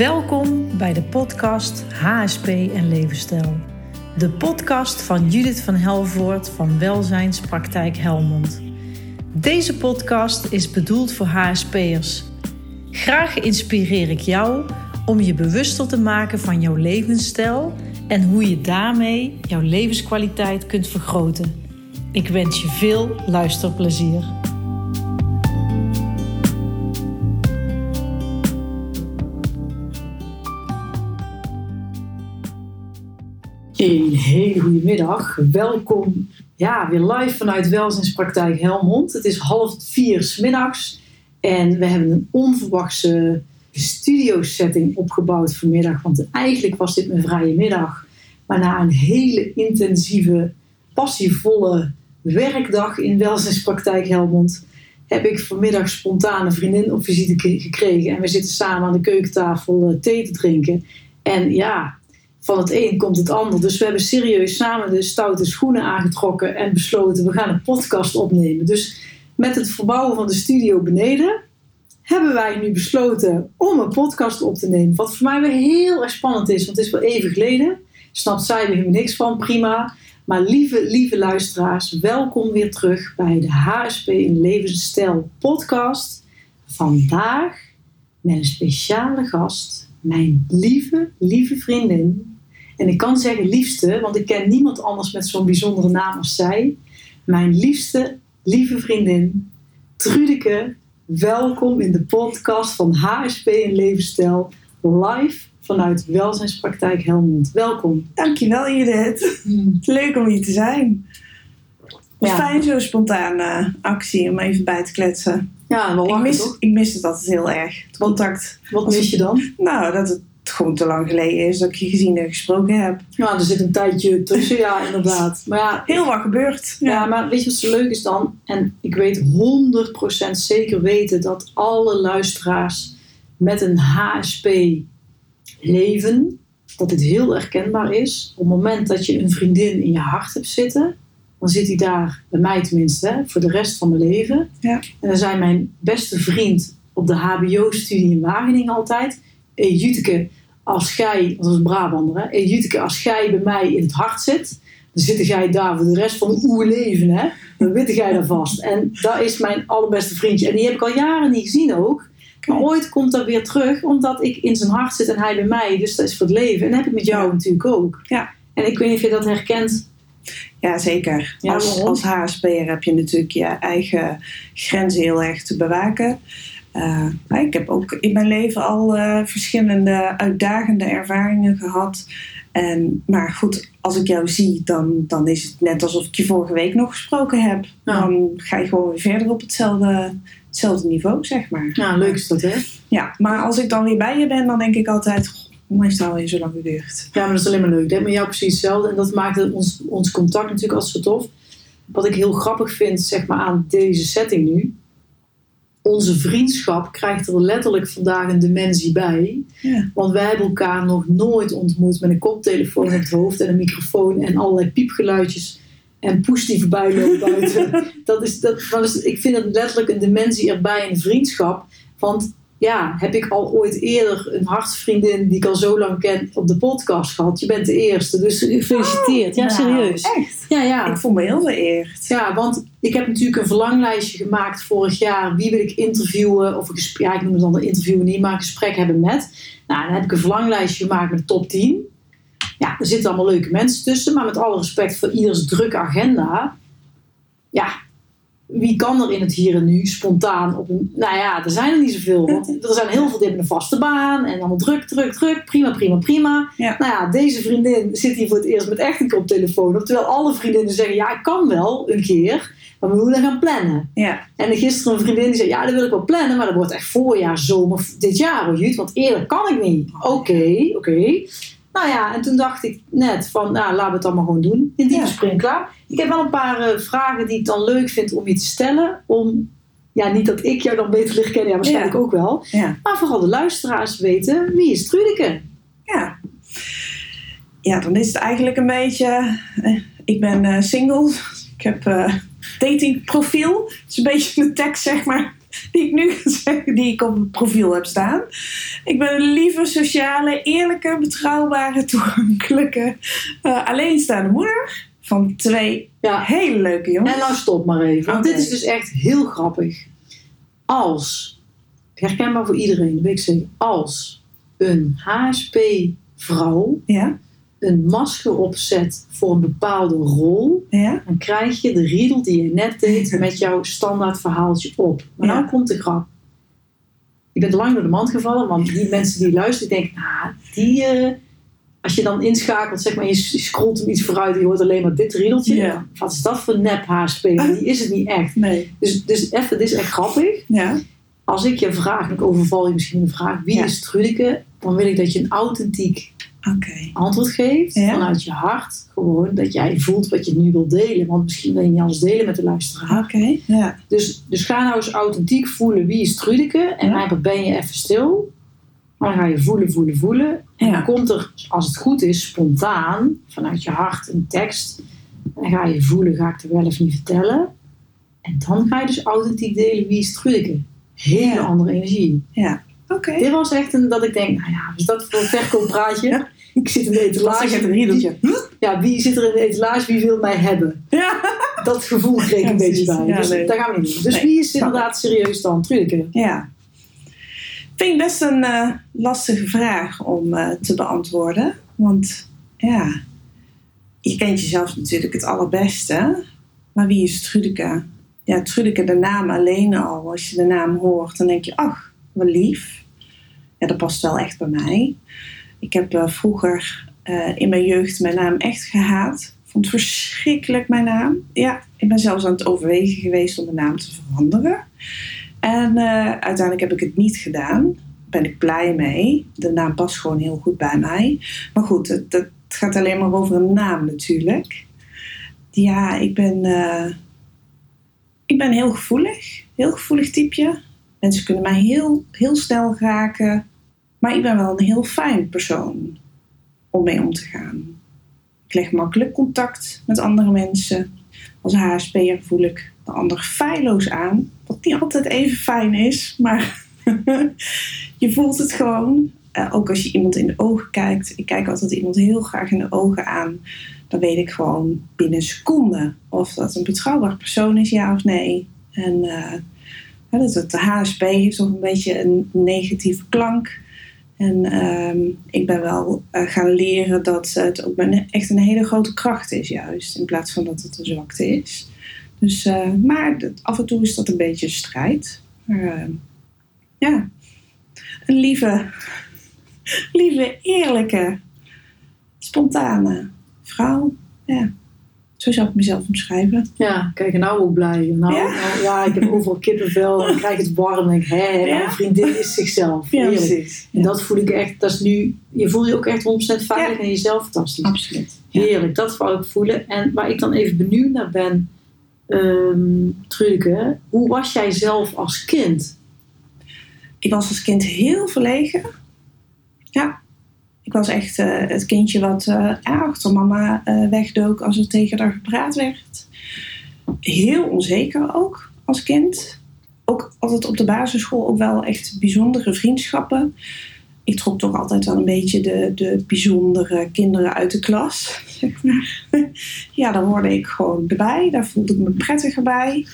Welkom bij de podcast HSP en Levensstijl. De podcast van Judith van Helvoort van Welzijnspraktijk Helmond. Deze podcast is bedoeld voor HSP'ers. Graag inspireer ik jou om je bewuster te maken van jouw levensstijl en hoe je daarmee jouw levenskwaliteit kunt vergroten. Ik wens je veel luisterplezier. Een hele goede middag. Welkom ja, weer live vanuit Welzijnspraktijk Helmond. Het is half vier s middags en we hebben een onverwachte studio setting opgebouwd vanmiddag. Want eigenlijk was dit mijn vrije middag. Maar na een hele intensieve, passievolle werkdag in Welzijnspraktijk Helmond heb ik vanmiddag spontaan een vriendin op visite gekregen. En we zitten samen aan de keukentafel eh, thee te drinken. En ja, van het een komt het ander. Dus we hebben serieus samen de stoute schoenen aangetrokken en besloten we gaan een podcast opnemen. Dus met het verbouwen van de studio beneden hebben wij nu besloten om een podcast op te nemen. Wat voor mij weer heel erg spannend is, want het is wel even geleden. Snapt zij er helemaal niks van, prima. Maar lieve, lieve luisteraars, welkom weer terug bij de HSP in Levensstijl podcast. Vandaag met een speciale gast, mijn lieve, lieve vriendin. En ik kan zeggen liefste, want ik ken niemand anders met zo'n bijzondere naam als zij. Mijn liefste, lieve vriendin, Trudeke. Welkom in de podcast van HSP in Levensstijl, live vanuit Welzijnspraktijk Helmond. Welkom. Dankjewel Judith. Leuk om hier te zijn. Ja. Fijn zo'n spontane actie om even bij te kletsen. Ja, wel ik, mis, toch? ik mis het altijd heel erg. Het contact. Wat mis je dan? Nou, dat het gewoon te lang geleden is dat ik je gezien en gesproken heb. Ja, er zit een tijdje tussen, ja, inderdaad. Maar ja, Heel wat gebeurd. Ja, maar weet je wat zo leuk is dan? En ik weet 100% zeker weten dat alle luisteraars met een HSP leven, dat dit heel herkenbaar is. Op het moment dat je een vriendin in je hart hebt zitten, dan zit die daar, bij mij tenminste, hè, voor de rest van mijn leven. Ja. En dan zei mijn beste vriend op de HBO-studie in Wageningen altijd: hey, Juteke, als jij, dat was een Brabander, hè? Hey, Juteke, als jij bij mij in het hart zit, dan zit jij daar voor de rest van uw leven, hè? Dan weet jij daar vast. En dat is mijn allerbeste vriendje. En die heb ik al jaren niet gezien ook. Maar ooit komt dat weer terug, omdat ik in zijn hart zit en hij bij mij. Dus dat is voor het leven. En dat heb ik met jou natuurlijk ook. Ja. En ik weet niet of je dat herkent. Ja, zeker. Ja, als, als HSP'er heb je natuurlijk je eigen grenzen heel erg te bewaken. Eh, ik heb ook in mijn leven al eh, verschillende uitdagende ervaringen gehad. En, maar goed, als ik jou zie, dan, dan is het net alsof ik je vorige week nog gesproken heb. Ja. Dan ga je gewoon weer verder op hetzelfde, hetzelfde niveau, zeg maar. Ja, leuk is dat, hè? Ja, maar als ik dan weer bij je ben, dan denk ik altijd... "Goh, Hoe is het alweer zo lang geduurd? Ja, maar dat is alleen maar leuk. Ik heb met jou precies hetzelfde. En dat maakt het ons, ons contact natuurlijk altijd zo tof. Wat ik heel grappig vind, zeg maar, aan deze setting nu. Onze vriendschap krijgt er letterlijk vandaag een dimensie bij. Ja. Want wij hebben elkaar nog nooit ontmoet met een koptelefoon op het hoofd en een microfoon en allerlei piepgeluidjes en poes die voorbij loopt buiten. dat is, dat, dat is, ik vind het letterlijk een dimensie erbij in vriendschap. Want ja, heb ik al ooit eerder een hartsvriendin die ik al zo lang ken op de podcast gehad. Je bent de eerste, dus gefeliciteerd. ja, Nou, serieus. Echt? Ja, ja. Ik voel me heel vereerd. Ja, want ik heb natuurlijk een verlanglijstje gemaakt vorig jaar. Wie wil ik interviewen? Of een gesprek, ja, ik noem het dan een interview niet, maar een gesprek hebben met. Nou, dan heb ik een verlanglijstje gemaakt met de top 10. Ja, er zitten allemaal leuke mensen tussen. Maar met alle respect voor ieders drukke agenda. Ja, wie kan er in het hier en nu spontaan op een... Nou ja, er zijn er niet zoveel. Want er zijn heel veel die hebben een vaste baan. En allemaal druk, druk, druk. Prima, prima, prima. Ja. Nou ja, deze vriendin zit hier voor het eerst met echt een koptelefoon op. Terwijl alle vriendinnen zeggen, ja, ik kan wel een keer. Maar we moeten gaan plannen. Ja. En gisteren een vriendin die zei, ja, dat wil ik wel plannen. Maar dat wordt echt voorjaar, zomer, dit jaar hoor, Jut. Want eerder kan ik niet. Oké, oké. Nou ja, en toen dacht ik net van, nou, laten we het maar gewoon doen. In diepe Ja. spring klaar. Ik heb wel een paar eh, vragen die ik dan leuk vind om je te stellen. Om, ja, niet dat ik jou dan beter leer kennen, ja, waarschijnlijk Ja. ook wel. Ja. Maar vooral de luisteraars weten, wie is Trudeke? Ja. Ja, dan is het eigenlijk een beetje... eh, ik ben eh, single. Ik heb datingprofiel. Dat is een beetje de tekst, zeg maar. die ik nu ga zeggen, die ik op mijn profiel heb staan. Ik ben een lieve, sociale, eerlijke, betrouwbare, toegankelijke, eh, alleenstaande moeder van twee Ja. hele leuke jongens. En nou stop maar even. Want dit is dus echt heel grappig. Als, herkenbaar voor iedereen, weet ik zeker. Als een HSP-vrouw Ja, een masker opzet voor een bepaalde rol, ja, dan krijg je de riedel die je net deed met jouw standaard verhaaltje op. Maar Ja. nou komt de grap. Je bent lang door de mand gevallen, want die mensen die luisteren, die denken, nou, die, eh, als je dan inschakelt, zeg maar, je scrolt hem iets vooruit en je hoort alleen maar dit riedeltje. Ja. Wat is dat voor nep? Want die is het niet echt. nee, Dus, dus even, dit is echt grappig. ja, Als ik je vraag, en ik overval je misschien een vraag, wie is Trudeke? Dan wil ik dat je een authentiek antwoord geeft Ja. vanuit je hart. Gewoon dat jij voelt wat je nu wilt delen. Want misschien wil je niet alles delen met de luisteraar. Oké, ja, Dus, dus ga nou eens authentiek voelen wie is Trudeke. En Ja. eigenlijk ben je even stil. Dan ga je voelen, voelen, voelen. En Ja. dan komt er, als het goed is, spontaan vanuit je hart een tekst. En dan ga je voelen, ga ik er wel of niet vertellen. En dan ga je dus authentiek delen wie is Trudeke. Hele Ja. andere energie. Dit was echt een dat ik denk, nou ja, is dat voor een verkooppraatje? Ja. Ik zit in de etalage. een riedeltje. Ja, wie zit er in de etalage? Wie wil mij hebben? Ja, Dat gevoel kreeg ik Ja, een beetje bij. Ja, dus daar gaan we niet. Dus Nee, wie is inderdaad serieus dan? Trudeke. ja. Vind ik best een eh, lastige vraag om eh, te beantwoorden. Want ja, je kent jezelf natuurlijk het allerbeste. Maar wie is Trudeke? Ja, Trudeke, de naam alleen al. Als je de naam hoort, dan denk je, ach, wat lief. Ja, dat past wel echt bij mij. Ik heb eh, vroeger eh, in mijn jeugd mijn naam echt gehaat. Vond verschrikkelijk, mijn naam. Ja, ik ben zelfs aan het overwegen geweest om mijn naam te veranderen. En eh, uiteindelijk heb ik het niet gedaan. Ben ik blij mee. De naam past gewoon heel goed bij mij. Maar goed, het, het gaat alleen maar over een naam natuurlijk. Ja, ik ben, ik ben heel gevoelig. Heel gevoelig typeje. Mensen kunnen mij heel, heel snel raken. Maar ik ben wel een heel fijn persoon om mee om te gaan. Ik leg makkelijk contact met andere mensen. Als HSP'er voel ik de ander feilloos aan. Wat niet altijd even fijn is, maar je voelt het gewoon. Eh, ook als je iemand in de ogen kijkt. Ik kijk altijd iemand heel graag in de ogen aan. Dan weet ik gewoon binnen seconden of dat een betrouwbaar persoon is, ja of nee. En eh, ja, dat het, HSP heeft toch een beetje een negatieve klank. En ehm, ik ben wel eh, gaan leren dat het ook echt een hele grote kracht is, juist. In plaats van dat het een zwakte is. Dus, eh, maar af en toe is dat een beetje een strijd. Maar eh, ja, een lieve, lieve, eerlijke, spontane vrouw. Ja, zo zou ik mezelf omschrijven. Ja, kijk, nou ook blij. Nou, Ja? nou, ja, ik heb overal kippenvel en ik krijg het warm. En ik, Ja? mijn vriendin is zichzelf. Heerlijk. precies. En dat voel ik echt, dat is nu, je voelt je ook echt 100% veilig Ja. en jezelf fantastisch. Absoluut. Ja. Heerlijk, dat wou ik voelen. En waar ik dan even benieuwd naar ben, Trudeke, hoe was jij zelf als kind? Ik was als kind heel verlegen. Ja. Ik was echt eh, het kindje wat eh, achter mama eh, wegdook als er tegen haar gepraat werd. Heel onzeker ook als kind. Ook altijd op de basisschool ook wel echt bijzondere vriendschappen. Ik trok toch altijd wel een beetje de, de bijzondere kinderen uit de klas. Ja, daar hoorde ik gewoon erbij. Daar voelde ik me prettiger bij.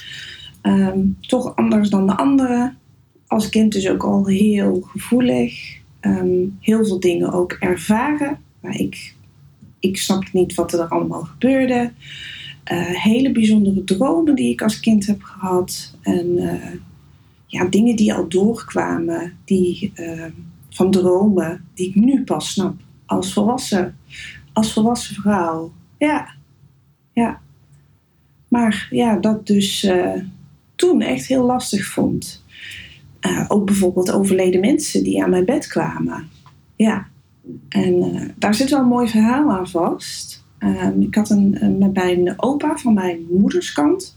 Ehm, toch anders dan de anderen als kind dus ook al heel gevoelig. Ehm, heel veel dingen ook ervaren. Maar ik, ik snapte niet wat er allemaal gebeurde. Eh, hele bijzondere dromen die ik als kind heb gehad. En eh, ja, dingen die al doorkwamen. Die, eh, van dromen die ik nu pas snap. Als volwassen, als volwassen vrouw. Ja, ja. Maar ja, dat dus eh, toen echt heel lastig vond. Eh, ook bijvoorbeeld overleden mensen die aan mijn bed kwamen. Ja, en eh, daar zit wel een mooi verhaal aan vast. Ehm, ik had een, een, bij een opa van mijn moederskant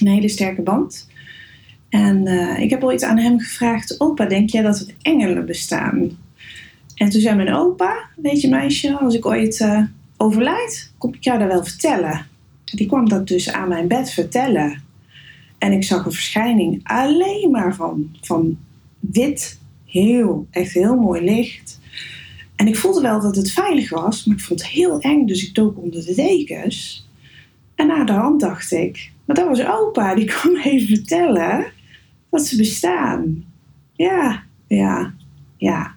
een hele sterke band. En eh, ik heb ooit aan hem gevraagd: Opa, denk jij dat er engelen bestaan? En toen zei mijn opa: Weet je, meisje, als ik ooit overlijd, kom ik jou dat wel vertellen. Die kwam dat dus aan mijn bed vertellen. En ik zag een verschijning alleen maar van, van wit, heel, echt heel mooi licht. En ik voelde wel dat het veilig was, maar ik vond het heel eng, dus ik dook onder de dekens. En na de hand dacht ik, maar dat was opa, die kwam even vertellen dat ze bestaan. Ja, ja, ja.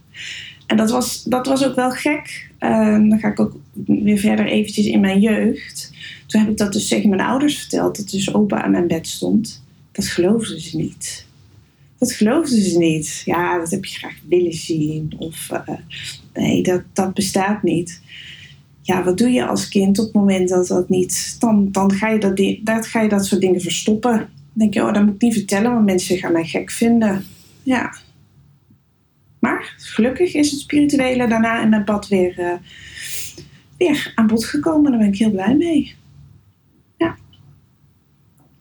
En dat was, dat was ook wel gek. Uh, dan ga ik ook weer verder eventjes in mijn jeugd. Toen heb ik dat dus tegen mijn ouders verteld, dat dus opa aan mijn bed stond. Dat geloofden ze niet. Dat geloofden ze niet. Ja, dat heb je graag willen zien. Of uh, nee, dat, dat bestaat niet. Ja, wat doe je als kind op het moment dat dat niet... Dan, dan ga, je dat, dat, ga je dat soort dingen verstoppen. Dan denk je, oh, dat moet ik niet vertellen, want mensen gaan mij gek vinden. Ja. Maar gelukkig is het spirituele daarna in mijn pad weer, uh, weer aan bod gekomen. Daar ben ik heel blij mee. Ja.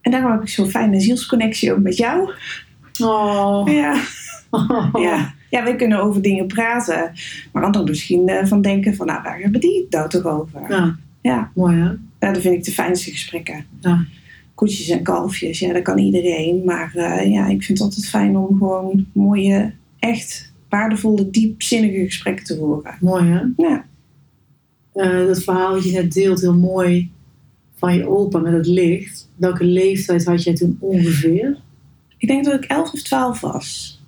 En daarom heb ik zo'n fijne zielsconnectie ook met jou. Oh. Ja. ja. Ja, we kunnen over dingen praten. Maar anderen misschien uh, van denken van, nou, waar hebben die het nou toch over? Ja. Ja. Mooi hè? ja, dat vind ik de fijnste gesprekken. Ja. Koetjes en kalfjes, ja, dat kan iedereen. Maar uh, ja, ik vind het altijd fijn om gewoon mooie, echt waardevolle, diepzinnige gesprekken te voeren. Mooi hè? Ja. Uh, dat verhaal dat je net deelt, heel mooi, van je opa met het licht. Welke leeftijd had jij toen ongeveer? Ik denk dat ik 11 of 12 was.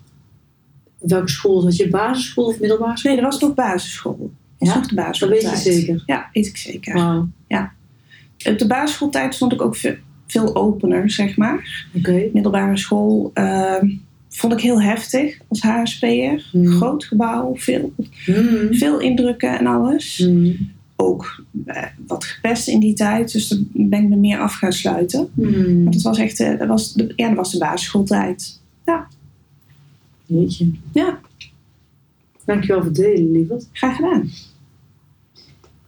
Welke school had je? Basisschool of middelbare school? Nee, dat was nog basisschool. Dat Ja? was nog de Dat basisschooltijd. weet je zeker. Ja, weet ik zeker. Wauw. Op de basisschooltijd stond ik ook veel, veel opener, zeg maar. Oké. Middelbare school ehm, vond ik heel heftig als HSP'er. Hmm. Groot gebouw, veel, Hmm. veel indrukken en alles. Hmm. Ook eh, wat gepest in die tijd, dus daar ben ik me meer af gaan sluiten. Hmm. Maar dat was echt, eh, dat was de, ja, dat was de basisschooltijd. Jeetje. Ja, Dankjewel voor het delen, lieverd. graag gedaan.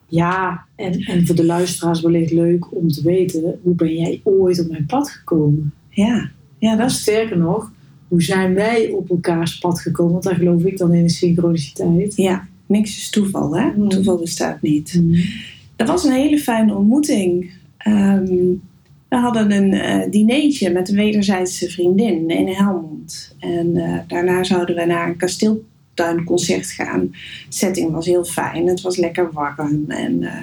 Ja, en, en voor de luisteraars wellicht leuk om te weten, hoe ben jij ooit op mijn pad gekomen? Ja, ja Dat is sterker nog, hoe zijn wij op elkaars pad gekomen? Want daar geloof ik dan in de synchroniciteit. ja, niks is toeval, hè? Hmm. Toeval bestaat niet. Dat was een hele fijne ontmoeting. Ehm, we hadden een eh dinertje met een wederzijdse vriendin in Helmond. En eh, daarna zouden we naar een kasteeltuinconcert gaan. De setting was heel fijn. Het was lekker warm. En eh,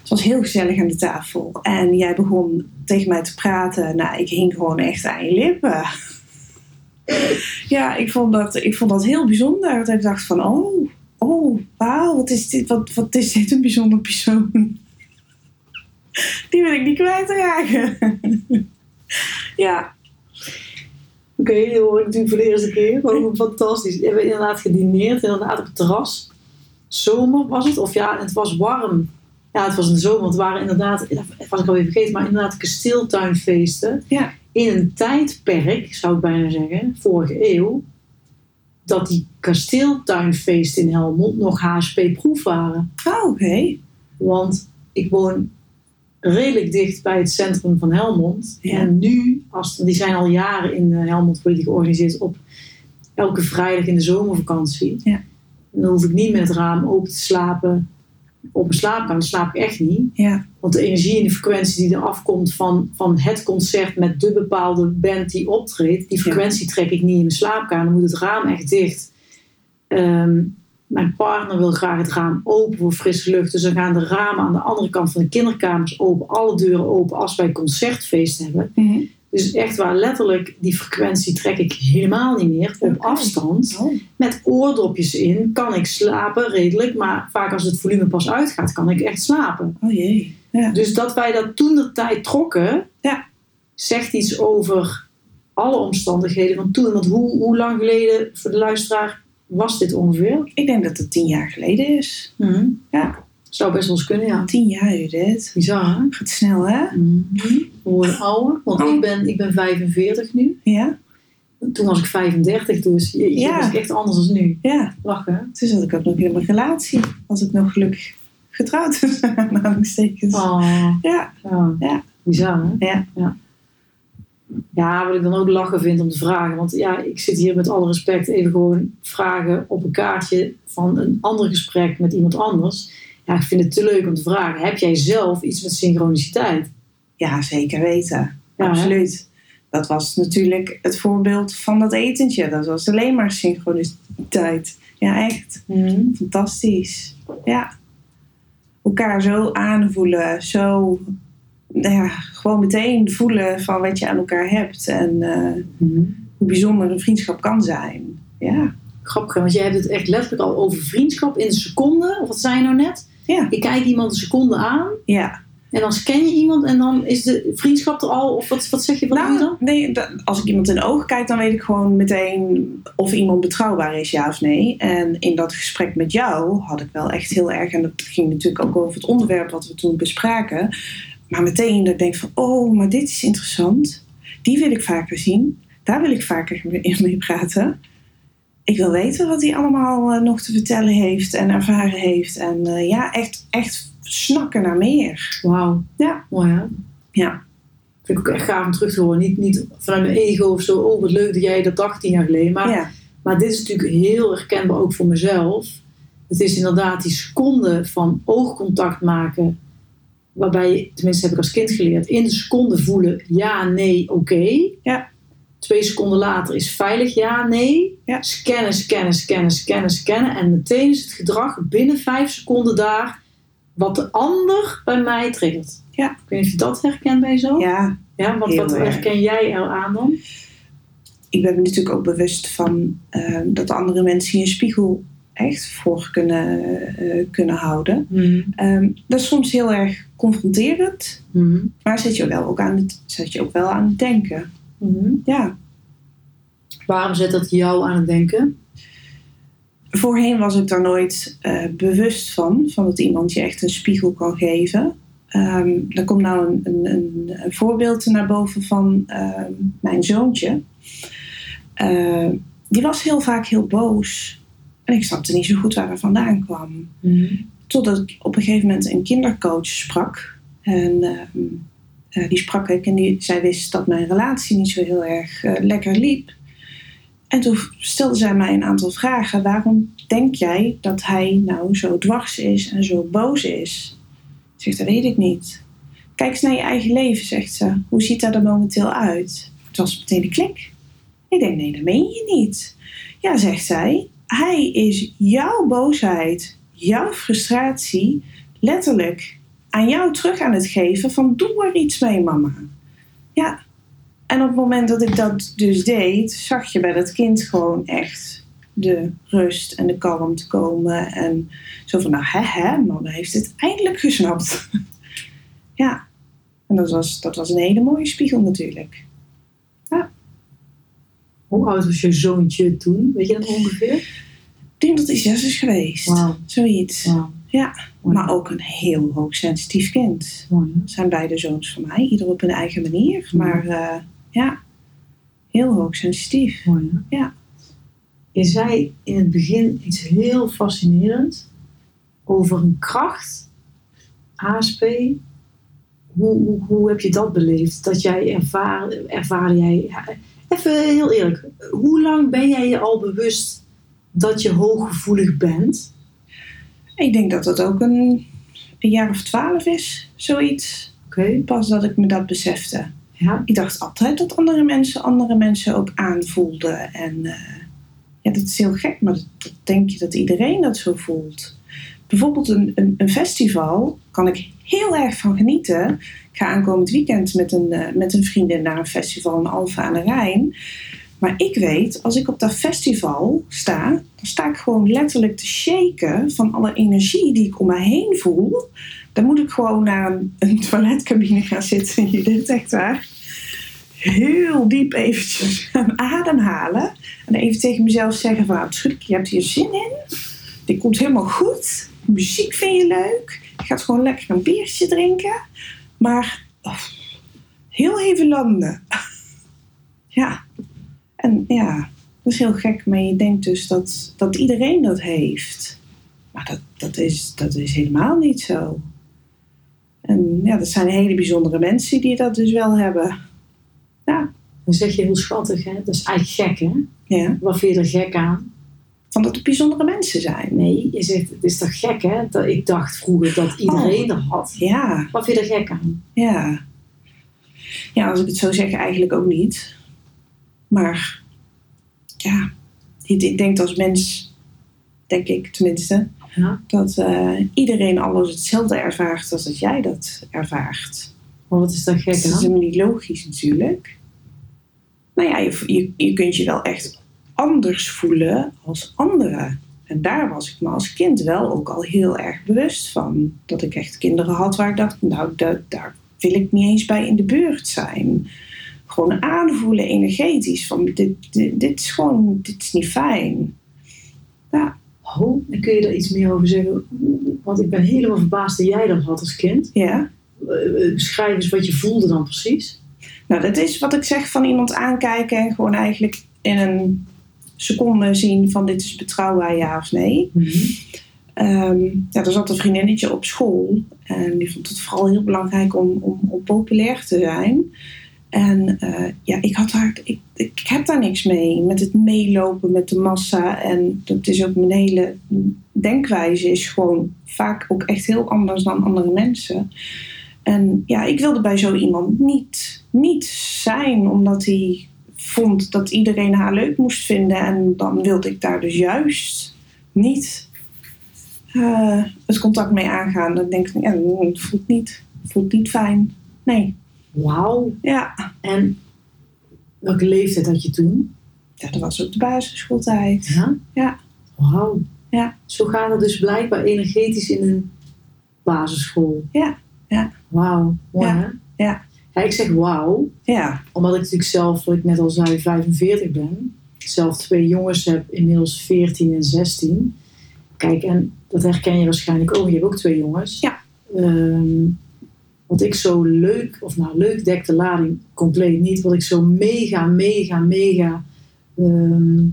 het was heel gezellig aan de tafel. En jij begon tegen mij te praten. Nou, ik hing gewoon echt aan je lippen. Ja, ik vond, dat, ik vond dat heel bijzonder. Dat ik dacht van, oh, oh, wauw, wat is dit, wat, wat is dit een bijzonder persoon. Die wil ik niet kwijtraken. ja, Oké, die hoor ik natuurlijk voor de eerste keer. Gewoon fantastisch. We hebben inderdaad gedineerd, inderdaad op het terras. Zomer was het, of ja, het was warm. Ja, het was in de zomer, want het waren inderdaad, dat was ik alweer vergeten, maar inderdaad kasteeltuinfeesten. Ja. In een tijdperk, zou ik bijna zeggen, vorige eeuw, dat die kasteeltuinfeesten in Helmond nog HSP-proef waren. oh, oké. Want ik woon redelijk dicht bij het centrum van Helmond. Ja. En nu, als, die zijn al jaren in eh, Helmond die georganiseerd op elke vrijdag in de zomervakantie. Ja. Dan hoef ik niet met het raam open te slapen op mijn slaapkamer. Dan slaap ik echt niet. Ja, Want de energie en de frequentie die er afkomt van, van het concert met de bepaalde band die optreedt, die frequentie trek ik niet in mijn slaapkamer. Dan moet het raam echt dicht. Ehm, mijn partner wil graag het raam open voor frisse lucht. Dus dan gaan de ramen aan de andere kant van de kinderkamers open, alle deuren open als wij concertfeest hebben. Dus echt waar, letterlijk, die frequentie trek ik helemaal niet meer op afstand. Oh, Met oordopjes in kan ik slapen redelijk, maar vaak als het volume pas uitgaat, kan ik echt slapen. oh jee. Ja. Dus dat wij dat toen de tijd trokken, Ja. zegt iets over alle omstandigheden van toen. Want hoe, hoe lang geleden, voor de luisteraar, was dit ongeveer? Ik denk dat het tien jaar geleden is. Ja. Zou best wel eens kunnen, ja. Tien jaar, Judith. Bizar, hè? Gaat snel, hè? We worden ouder, want Oh. ik, ben, ik ben 45 nu. Ja. Toen was ik 35, dus je, je Ja. was echt anders dan nu. Ja. Lachen? Toen zat ik ook nog in mijn relatie. Was ik nog gelukkig getrouwd. tussen aanhalingstekens. Oh, Ja. ja. Ja. Bizar, hè? Ja. ja. Ja, wat ik dan ook lachen vind om te vragen. Want ja, ik zit hier met alle respect even gewoon vragen op een kaartje van een ander gesprek met iemand anders. Ja, ik vind het te leuk om te vragen. Heb jij zelf iets met synchroniciteit? Ja, zeker weten. Ja, hè? Absoluut. dat was natuurlijk het voorbeeld van dat etentje. Dat was alleen maar synchroniciteit. Ja, echt. Fantastisch. Ja. Elkaar zo aanvoelen. Zo nou ja, gewoon meteen voelen van wat je aan elkaar hebt. En eh, hoe bijzonder een vriendschap kan zijn. Ja. Grappig, want jij hebt het echt letterlijk al over vriendschap in de seconde. Of wat zei je nou net? Ja. Je kijkt iemand een seconde aan. Ja. En dan scan je iemand en dan is de vriendschap er al. Of wat, wat zeg je? Wat je Nou, dan? nee, da- als ik iemand in de ogen kijk, dan weet ik gewoon meteen of iemand betrouwbaar is, ja of nee. En in dat gesprek met jou had ik wel echt heel erg, en dat ging natuurlijk ook over het onderwerp wat we toen bespraken. Maar meteen dat ik denk van, oh, maar dit is interessant. Die wil ik vaker zien. Daar wil ik vaker mee praten. Ik wil weten wat hij allemaal eh, nog te vertellen heeft en ervaren heeft. En eh, ja, echt, echt snakken naar meer. Wauw. Ja. Ja. Vind ik ook echt gaaf om terug te horen. Niet, niet vanuit mijn ego of zo. Oh, wat leuk dat jij dat dacht tien jaar geleden. Maar, ja. maar dit is natuurlijk heel herkenbaar ook voor mezelf. Het is inderdaad die seconde van oogcontact maken. Waarbij tenminste heb ik als kind geleerd, in de seconde voelen ja, nee, oké. Ja. Twee seconden later is veilig ja, nee. Ja. Scannen, scannen, scannen, scannen, scannen. En meteen is het gedrag binnen vijf seconden daar wat de ander bij mij triggert. Ja. Ik weet niet of je dat herkent bij zo. ja, Ja, wat, Heel wat herken jij er aan dan? ik ben me natuurlijk ook bewust van eh, dat andere mensen je spiegel echt voor kunnen, eh, kunnen houden. Ehm, dat is soms heel erg confronterend, maar zet je wel ook aan het, zet je ook wel aan het denken. Ja. Waarom zet dat jou aan het denken? Voorheen was ik daar nooit eh, bewust van, van dat iemand je echt een spiegel kan geven. Ehm er komt nou een, een, een, een voorbeeld naar boven van ehm, mijn zoontje. Eh, die was heel vaak heel boos. En ik snapte niet zo goed waar dat vandaan kwam. Totdat ik op een gegeven moment een kindercoach sprak. En ehm, eh, die sprak ik en die, zij wist dat mijn relatie niet zo heel erg eh, lekker liep. En toen stelde zij mij een aantal vragen. Waarom denk jij dat hij nou zo dwars is en zo boos is? Ik zeg, dat weet ik niet. Kijk eens naar je eigen leven, zegt ze. Hoe ziet dat er momenteel uit? Het was meteen de klik. Ik denk, nee, dat meen je niet. Ja, zegt zij. Hij is jouw boosheid, jouw frustratie letterlijk aan jou terug aan het geven van doe er iets mee mama. Ja, en op het moment dat ik dat dus deed, zag je bij dat kind gewoon echt de rust en de kalmte komen. En zo van, nou hè hè, mama heeft het eindelijk gesnapt. ja, en dat was, dat was een hele mooie spiegel natuurlijk. Hoe oud was je zoontje toen? Weet je dat ongeveer? Ik denk dat hij zes is geweest. Zoiets. Ja, Mooi. maar ook een heel hoogsensitief kind. Mooi, zijn beide zoons van mij, ieder op hun eigen manier. Maar eh, ja, heel hoogsensitief. Mooi, hè? Ja. Je zei in het begin iets heel fascinerends over een kracht, ASP. Hoe, hoe, hoe heb je dat beleefd? Dat jij ervaar, ervaarde jij. Even heel eerlijk, hoe lang ben jij je al bewust dat je hooggevoelig bent? Ik denk dat dat ook een, een jaar of twaalf is, zoiets. Oké, Pas dat ik me dat besefte. ja. Ik dacht altijd dat andere mensen andere mensen ook aanvoelden. En eh, ja, dat is heel gek, maar dat, dat denk je dat iedereen dat zo voelt. Bijvoorbeeld een, een, een festival kan ik heel erg van genieten. Ik ga aankomend weekend met een, eh, met een vriendin naar een festival in Alphen aan de Rijn. Maar ik weet, als ik op dat festival sta, dan sta ik gewoon letterlijk te shaken van alle energie die ik om me heen voel. Dan moet ik gewoon naar een, toiletcabine gaan zitten, Judith, echt waar. Heel diep eventjes ademhalen. En even tegen mezelf zeggen van, "Nou, Schut, je hebt hier zin in. Dit komt helemaal goed. Muziek vind je leuk. Je gaat gewoon lekker een biertje drinken. Maar oh, heel even landen. ja. En ja, dat is heel gek. Maar je denkt dus dat, dat iedereen dat heeft. Maar dat, dat, is, dat is helemaal niet zo. En ja, dat zijn hele bijzondere mensen die dat dus wel hebben. Dan zeg je heel schattig, hè? Dat is eigenlijk gek, hè? Ja. Wat vind je er gek aan? Van dat het bijzondere mensen zijn. Nee, je zegt, het is toch gek, hè? Dat, ik dacht vroeger dat iedereen dat had. Ja, Wat vind je er gek aan? ja. Ja, als ik het zo zeg, eigenlijk ook niet. Maar ja, ik denk als mens, denk ik tenminste, Ja. dat eh, iedereen alles hetzelfde ervaart als dat jij dat ervaart. Maar wat is daar gek Dat is helemaal niet logisch natuurlijk. Nou ja, je, je, je kunt je wel echt anders voelen als anderen. En daar was ik me als kind wel ook al heel erg bewust van. Dat ik echt kinderen had waar ik dacht, nou, da- daar wil ik niet eens bij in de buurt zijn. Gewoon aanvoelen energetisch van dit, dit, dit is gewoon, dit is niet fijn. Oh, en kun je daar iets meer over zeggen? Want ik ben helemaal verbaasd dat jij dat had als kind. Ja. Eh, eh, Beschrijf eens wat je voelde dan precies. Nou, dat is wat ik zeg van iemand aankijken en gewoon eigenlijk in een seconde zien van dit is betrouwbaar ja of nee. Ehm, ja, er zat een vriendinnetje op school en die vond het vooral heel belangrijk om, om, om populair te zijn. En eh, ja, ik, had daar, ik, ik heb daar niks mee met het meelopen met de massa. En dat is ook mijn hele denkwijze is gewoon vaak ook echt heel anders dan andere mensen. En ja, ik wilde bij zo iemand niet, niet zijn, omdat hij vond dat iedereen haar leuk moest vinden. En dan wilde ik daar dus juist niet eh, het contact mee aangaan. Dan denk ik, ja, voelt niet, voelt niet fijn. Nee, Wauw. ja. En welke leeftijd had je toen? ja, dat was ook de basisschooltijd. Ja? Ja. Wauw. Ja. Zo gaat het dus blijkbaar energetisch in een basisschool. Ja, ja. Wauw. Mooi Ja, hè? ja. Ja, ik zeg wauw, Ja, omdat ik natuurlijk zelf, wat ik net al zei, 45 ben. Zelf twee jongens heb, inmiddels 14 en 16. Kijk, en dat herken je waarschijnlijk ook. Je hebt ook twee jongens. Ja. Ehm, wat ik zo leuk, of nou leuk dekt de lading compleet niet. Wat ik zo mega, mega, mega ehm,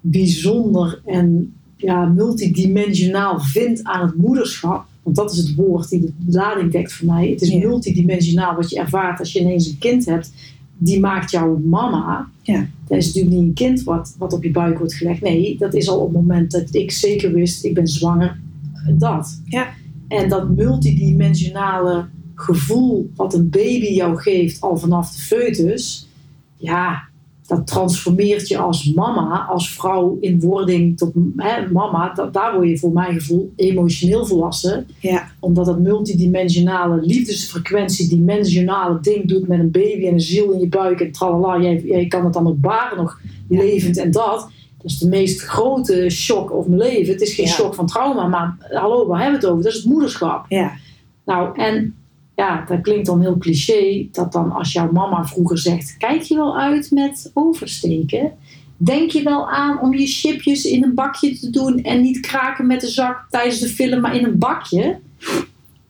bijzonder en ja, multidimensionaal vind aan het moederschap. Want dat is het woord die de lading dekt voor mij. Het is Ja. multidimensionaal wat je ervaart als je ineens een kind hebt. Die maakt jouw mama. Ja. Dat is natuurlijk niet een kind wat, wat op je buik wordt gelegd. Nee, dat is al op het moment dat ik zeker wist, ik ben zwanger. Dat. Ja. En dat multidimensionale gevoel wat een baby jou geeft al vanaf de foetus. Ja, dat transformeert je als mama, als vrouw in wording tot hè, mama. Dat, daar word je voor mijn gevoel emotioneel volwassen. ja, Omdat dat multidimensionale liefdesfrequentie, dimensionale ding doet met een baby en een ziel in je buik en tralala. Jij, jij kan het dan ook baren nog levend en dat. Dat is de meest grote shock of mijn leven. Het is geen Ja. shock van trauma, maar hallo, waar hebben we het over? Dat is het moederschap. ja, Nou, en ja, dat klinkt dan heel cliché, dat dan als jouw mama vroeger zegt, kijk je wel uit met oversteken? Denk je wel aan om je chipjes in een bakje te doen en niet kraken met de zak tijdens de film, maar in een bakje?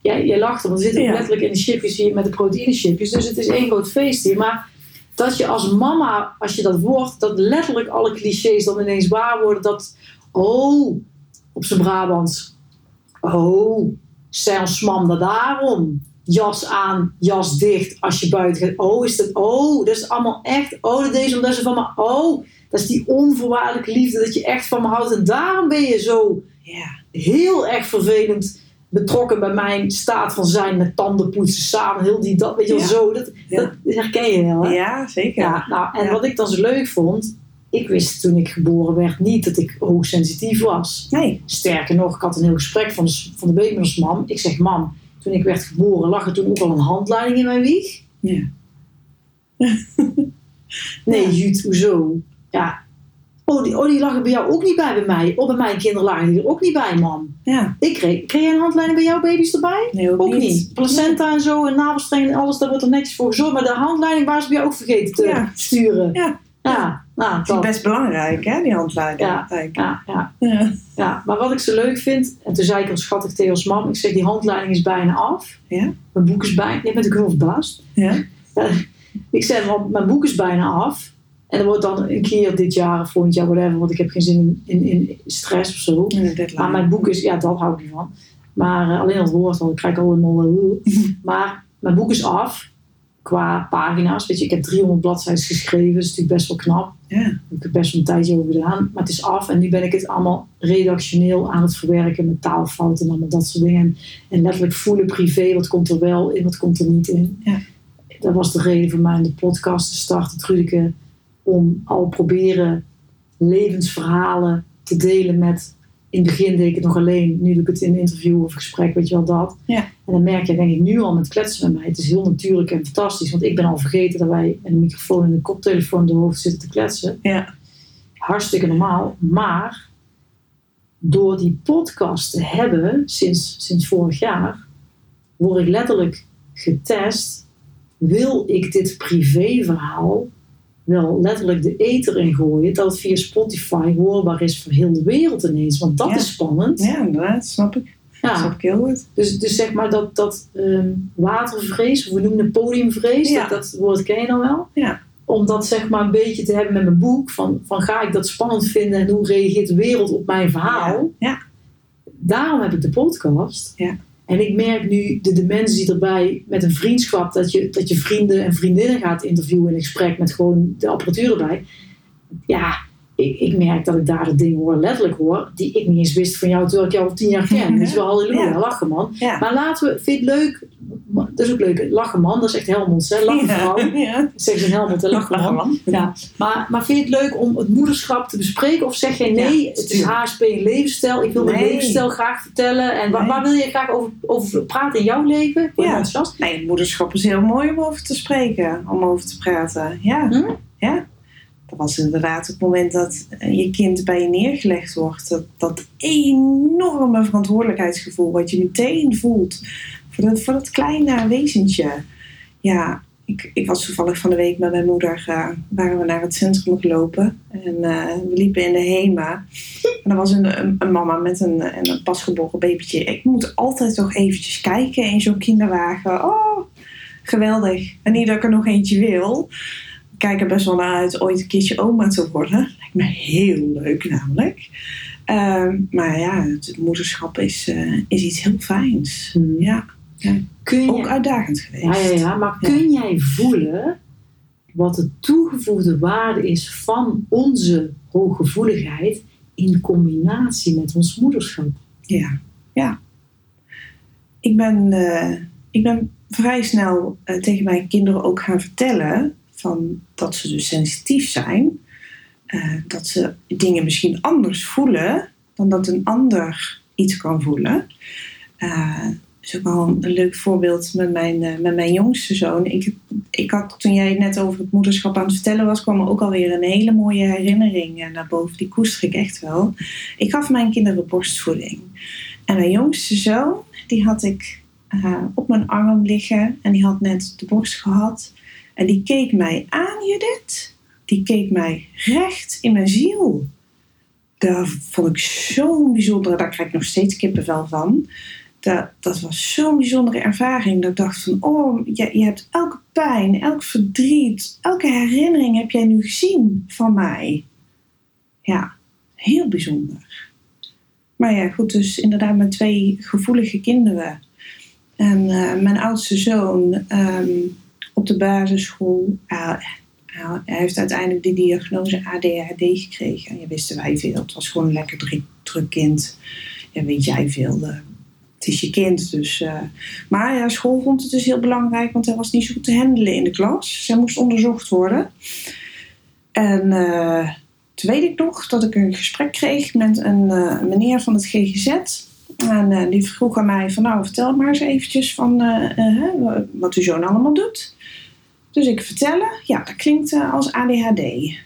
Jij, jij lacht, want er zitten ook Ja. letterlijk in de chipjes hier met de proteïne chipjes, dus het is één groot feest hier. Maar dat je als mama, als je dat wordt, dat letterlijk alle clichés dan ineens waar worden, dat, oh, op zijn Brabants, oh, zijn ons mam dat daarom. Jas aan, jas dicht als je buiten gaat. Oh, is dat, oh, dat is allemaal echt, oh, dat deze omdat ze van me, oh, dat is die onvoorwaardelijke liefde dat je echt van me houdt. En daarom ben je zo heel erg vervelend betrokken bij mijn staat van zijn met tanden poetsen samen, heel die dat, weet je wel, Ja. zo. Dat, Ja. dat herken je wel, hè? ja, zeker. Ja, nou, en wat ik dan zo leuk vond, ik wist toen ik geboren werd niet dat ik hoogsensitief was. Nee, Sterker nog, ik had een heel gesprek van de, van de baby met ons mam. Ik zeg, mam, toen ik werd geboren, lag er toen ook al een handleiding in mijn wieg? Ja. Nee, Ja. Jut, hoezo? Ja. Oh die, oh, die lag er bij jou ook niet bij bij mij. Oh, bij mijn kinderen lagen die er ook niet bij, mam. ja, Ik kreeg, kreeg jij een handleiding bij jouw baby's erbij? nee, ook, Ook niet. Placenta en zo en navelstreng en alles, daar wordt er netjes voor gezorgd. Maar de handleiding waren ze bij jou ook vergeten te Ja. sturen. Ja. Ja, nou, Dat is best belangrijk, hè, die handleiding. Ja. Ja, ja. Ja. Maar wat ik zo leuk vind, en toen zei ik al schattig tegen ons mam, ik zeg die handleiding is bijna af. Ja. Mijn boek is bijna, ik ben natuurlijk heel verbaasd. Ja. Ik zeg, want mijn boek is bijna af. En er wordt dan een keer dit jaar of volgend jaar, whatever, want ik heb geen zin in, in, in stress of zo. Een. Maar mijn boek is, ja, dat hou ik niet van. Maar eh, alleen het woord, want ik krijg allemaal. eh, maar mijn boek is af qua pagina's. Weet je, ik heb 300 bladzijden geschreven, dat is natuurlijk best wel knap. Ja. Ik heb best wel een tijdje over gedaan. Maar het is af en nu ben ik het allemaal redactioneel aan het verwerken met taalfouten en allemaal dat soort dingen. En, en letterlijk voelen privé, wat komt er wel in, wat komt er niet in. Ja. dat was de reden voor mij om de podcast te starten, Trudeke. Om al proberen levensverhalen te delen met... In het begin deed ik het nog alleen. Nu doe ik het in een interview of gesprek, weet je wel, dat. Ja. En dan merk je, denk ik, nu al met kletsen met mij. Het is heel natuurlijk en fantastisch. Want ik ben al vergeten dat wij een microfoon en een koptelefoon in de hoofd zitten te kletsen. Ja. Hartstikke normaal. Maar door die podcast te hebben, sinds, sinds vorig jaar, word ik letterlijk getest. Wil ik dit privéverhaal wel letterlijk de ether in gooien, dat het via Spotify hoorbaar is voor heel de wereld ineens? Want dat Ja. is spannend. Ja, inderdaad, snap ik. Ja. Snap ik heel goed. Dus, dus zeg maar dat, dat ehm, watervrees, of we noemen het podiumvrees, Ja. dat, dat woord ken je dan wel. Ja. Om dat zeg maar een beetje te hebben met mijn boek, van, van ga ik dat spannend vinden en hoe reageert de wereld op mijn verhaal. Ja. Daarom heb ik de podcast. Ja. En ik merk nu de dimensie erbij met een vriendschap, dat je, dat je vrienden en vriendinnen gaat interviewen in een gesprek met gewoon de apparatuur erbij. Ja, ik, ik merk dat ik daar de dingen hoor, letterlijk hoor, die ik niet eens wist van jou terwijl ik jou al tien jaar ken. Dus wel halleluja, Ja. lachen man. Ja. Maar laten we, vind je het leuk? Dat is ook leuk. Lachen man, dat is echt Helmond. Hè? Ja. Zeg Helmond. Ja. Maar, maar vind je het leuk om het moederschap te bespreken? Of zeg jij nee, Ja, het is. HSP levensstijl. Ik wil mijn Nee. levensstijl graag vertellen. En waar, Nee. waar wil je graag over, over praten in jouw leven? Ja. Nee, moederschap is heel mooi om over te spreken, om over te praten. Ja, Hm? ja. Dat was inderdaad het moment dat eh, je kind bij je neergelegd wordt. Dat, dat enorme verantwoordelijkheidsgevoel wat je meteen voelt voor dat, voor dat kleine wezentje. Ja, ik, ik was toevallig van de week met mijn moeder, eh, waren we naar het centrum gelopen. En eh, we liepen in de HEMA. En er was een, een, een mama met een, een pasgeboren babytje. Ik moet altijd toch eventjes kijken in zo'n kinderwagen. Oh, geweldig. En niet dat ik er nog eentje wil. Ik kijk er best wel naar uit ooit een keertje oma te worden. Lijkt me heel leuk namelijk. Ehm, maar ja, het moederschap is, eh, is iets heel fijns. Hm. Ja, Kun ook uitdagend geweest. ja, ja, ja, maar kun jij voelen wat de toegevoegde waarde is van onze hooggevoeligheid in combinatie met ons moederschap? Ja, ja. Ik ben, eh, ik ben vrij snel eh, tegen mijn kinderen ook gaan vertellen van dat ze dus sensitief zijn. Eh, dat ze dingen misschien anders voelen dan dat een ander iets kan voelen. Is ook wel een, leuk voorbeeld met mijn, eh, met mijn jongste zoon. Ik, ik had, toen jij net over het moederschap aan het vertellen was, kwam er ook alweer een hele mooie herinnering eh, naar boven. Die koester ik echt wel. Ik gaf mijn kinderen borstvoeding. En mijn jongste zoon, die had ik eh, op mijn arm liggen. En die had net de borst gehad. En die keek mij aan, Judith. Die keek mij recht in mijn ziel. Dat vond ik zo'n bijzondere... Daar krijg ik nog steeds kippenvel van. Dat, dat was zo'n bijzondere ervaring. Dat ik dacht van... Oh, je, je hebt elke pijn, elk verdriet... Elke herinnering heb jij nu gezien van mij. Ja, heel bijzonder. Maar ja, goed, dus inderdaad met twee gevoelige kinderen. En eh, mijn oudste zoon ehm, op de basisschool, eh, hij hij heeft uiteindelijk de diagnose ADHD gekregen. Ja, wisten wij veel. Het was gewoon een lekker druk, druk kind. Ja, weet jij veel. Is je kind, dus... eh, maar ja, school vond het dus heel belangrijk, want hij was niet zo goed te handelen in de klas. Zij moest onderzocht worden. En eh, toen weet ik nog dat ik een gesprek kreeg met een eh, meneer van het GGZ. En die vroeg aan mij van nou vertel maar eens eventjes van wat uw zoon allemaal doet. Dus ik vertellen, ja dat klinkt als ADHD.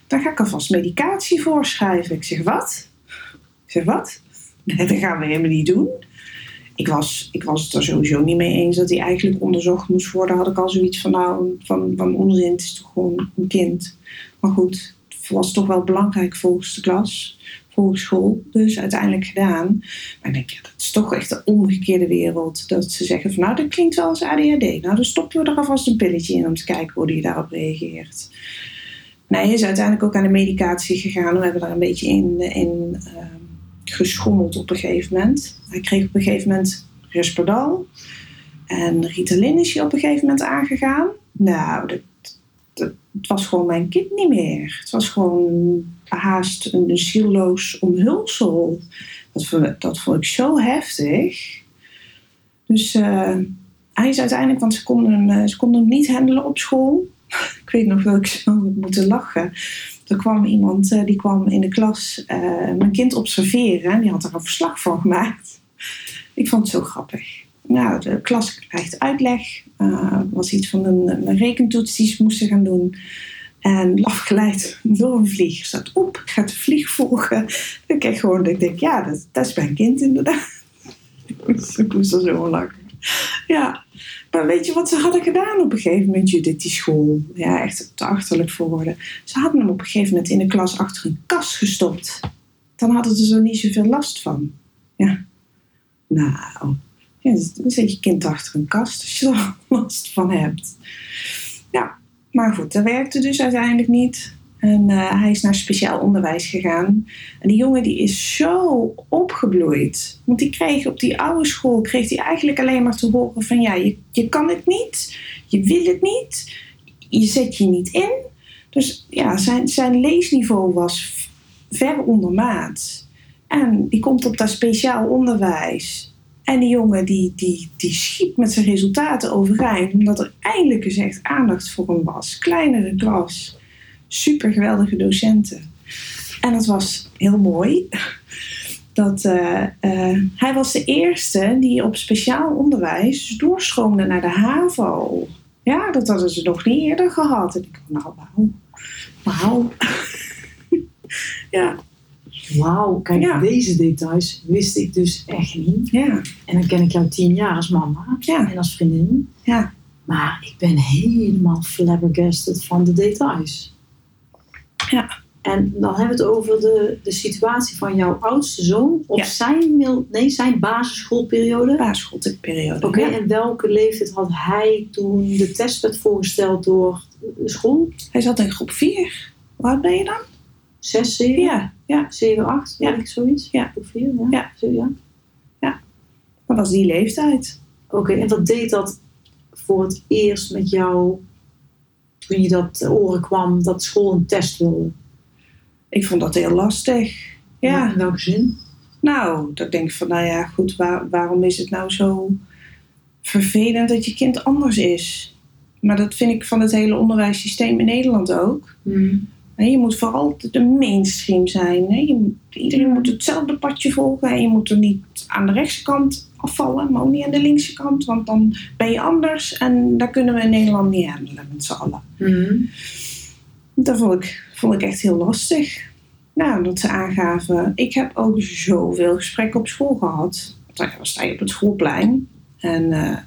Dan ga ik alvast medicatie voorschrijven. Ik zeg wat? Zeg wat? Nee, dat gaan we helemaal niet doen. Ik was, ik was het er sowieso niet mee eens dat hij eigenlijk onderzocht moest worden. Had ik al zoiets van nou, van, van onzin, het is toch gewoon een kind. Maar goed, het was toch wel belangrijk volgens de klas, volgens school. Dus uiteindelijk gedaan. Maar ik denk, ja, dat is toch echt de omgekeerde wereld. Dat ze zeggen van nou, dat klinkt wel als ADHD. Nou, dan stoppen we er alvast een pilletje in om te kijken hoe die daarop reageert. Nee, hij is uiteindelijk ook aan de medicatie gegaan. We hebben daar een beetje in, in ehm, geschommeld op een gegeven moment. Hij kreeg op een gegeven moment Risperdal. En Ritalin is hij op een gegeven moment aangegaan. Nou, dat, dat, het was gewoon mijn kind niet meer. Het was gewoon haast een zielloos omhulsel. Dat vond, dat ik zo heftig. Dus eh, hij is uiteindelijk, want ze konden, hem, eh, ze konden hem niet handelen op school. ik weet nog wel, ik zou moeten lachen. Er kwam iemand eh, die kwam in de klas eh, mijn kind observeren. En die had er een verslag van gemaakt. Ik vond het zo grappig. Nou, de klas krijgt uitleg. Eh, Er was iets van een, een rekentoets die ze moesten gaan doen. En afgeleid door een vlieg. Staat op, gaat de vlieg volgen. Ik kijk gewoon, ik denk, ja, dat, dat is mijn kind inderdaad. ik moest er zo lachen. Ja, maar weet je wat ze hadden gedaan op een gegeven moment, Judith, die school? Ja, echt te achterlijk voor woorden. Ze hadden hem op een gegeven moment in de klas achter een kast gestopt. Dan hadden ze er niet zoveel last van. Ja. Nou, ja, dan zet je kind achter een kast als je er last van hebt. Ja, maar goed, dat werkte dus uiteindelijk niet. En eh, hij is naar speciaal onderwijs gegaan. En die jongen die is zo opgebloeid. Want die kreeg op die oude school kreeg hij eigenlijk alleen maar te horen van ja, je, kan het niet, je wil het niet, je zet je niet in. Dus ja, zijn, zijn leesniveau was ver onder maat. En die komt op dat speciaal onderwijs. En die jongen die, die, die schiet met zijn resultaten overeind. Omdat er eindelijk eens echt aandacht voor hem was. Kleinere klas. Super geweldige docenten. En het was heel mooi. Dat, eh, eh, hij was de eerste die op speciaal onderwijs doorstroomde naar de HAVO. Ja, dat hadden ze nog niet eerder gehad. En ik dacht, nou wauw. Wauw. ja, Wauw, kijk, Ja. deze details wist ik dus echt niet. ja, En dan ken ik jou tien jaar als mama ja, en als vriendin. ja. Maar ik ben helemaal flabbergasted van de details. Ja. En dan hebben we het over de, de situatie van jouw oudste zoon op Ja. zijn, nee, zijn basisschoolperiode. Basisschoolperiode. Oké, Ja. en welke leeftijd had hij toen de test werd voorgesteld door de school? Hij zat in groep 4. Hoe oud ben je dan? Zes, zeven? Ja, ja. 7, 8, Ja. ik zoiets? Ja. Of 4, ja. Ja. Zo, ja. Dat was die leeftijd. Oké, en wat deed dat voor het eerst met jou toen je dat oren kwam dat school een test wilde? Ik vond dat heel lastig. Ja, In welke zin? nou, dat denk ik van, nou ja, goed, waar- waarom is het nou zo vervelend dat je kind anders is? Maar dat vind ik van het hele onderwijssysteem in Nederland ook. Hè, Je moet vooral de mainstream zijn. Je iedereen moet hetzelfde padje volgen. En je moet er niet aan de rechtse kant afvallen, maar ook niet aan de linkse kant. Want dan ben je anders en daar kunnen we in Nederland niet handelen met z'n allen. Dat vond ik, vond ik echt heel lastig. Nou, dat ze aangaven. Ik heb ook zoveel gesprekken op school gehad. Dan sta je op het schoolplein. En eh,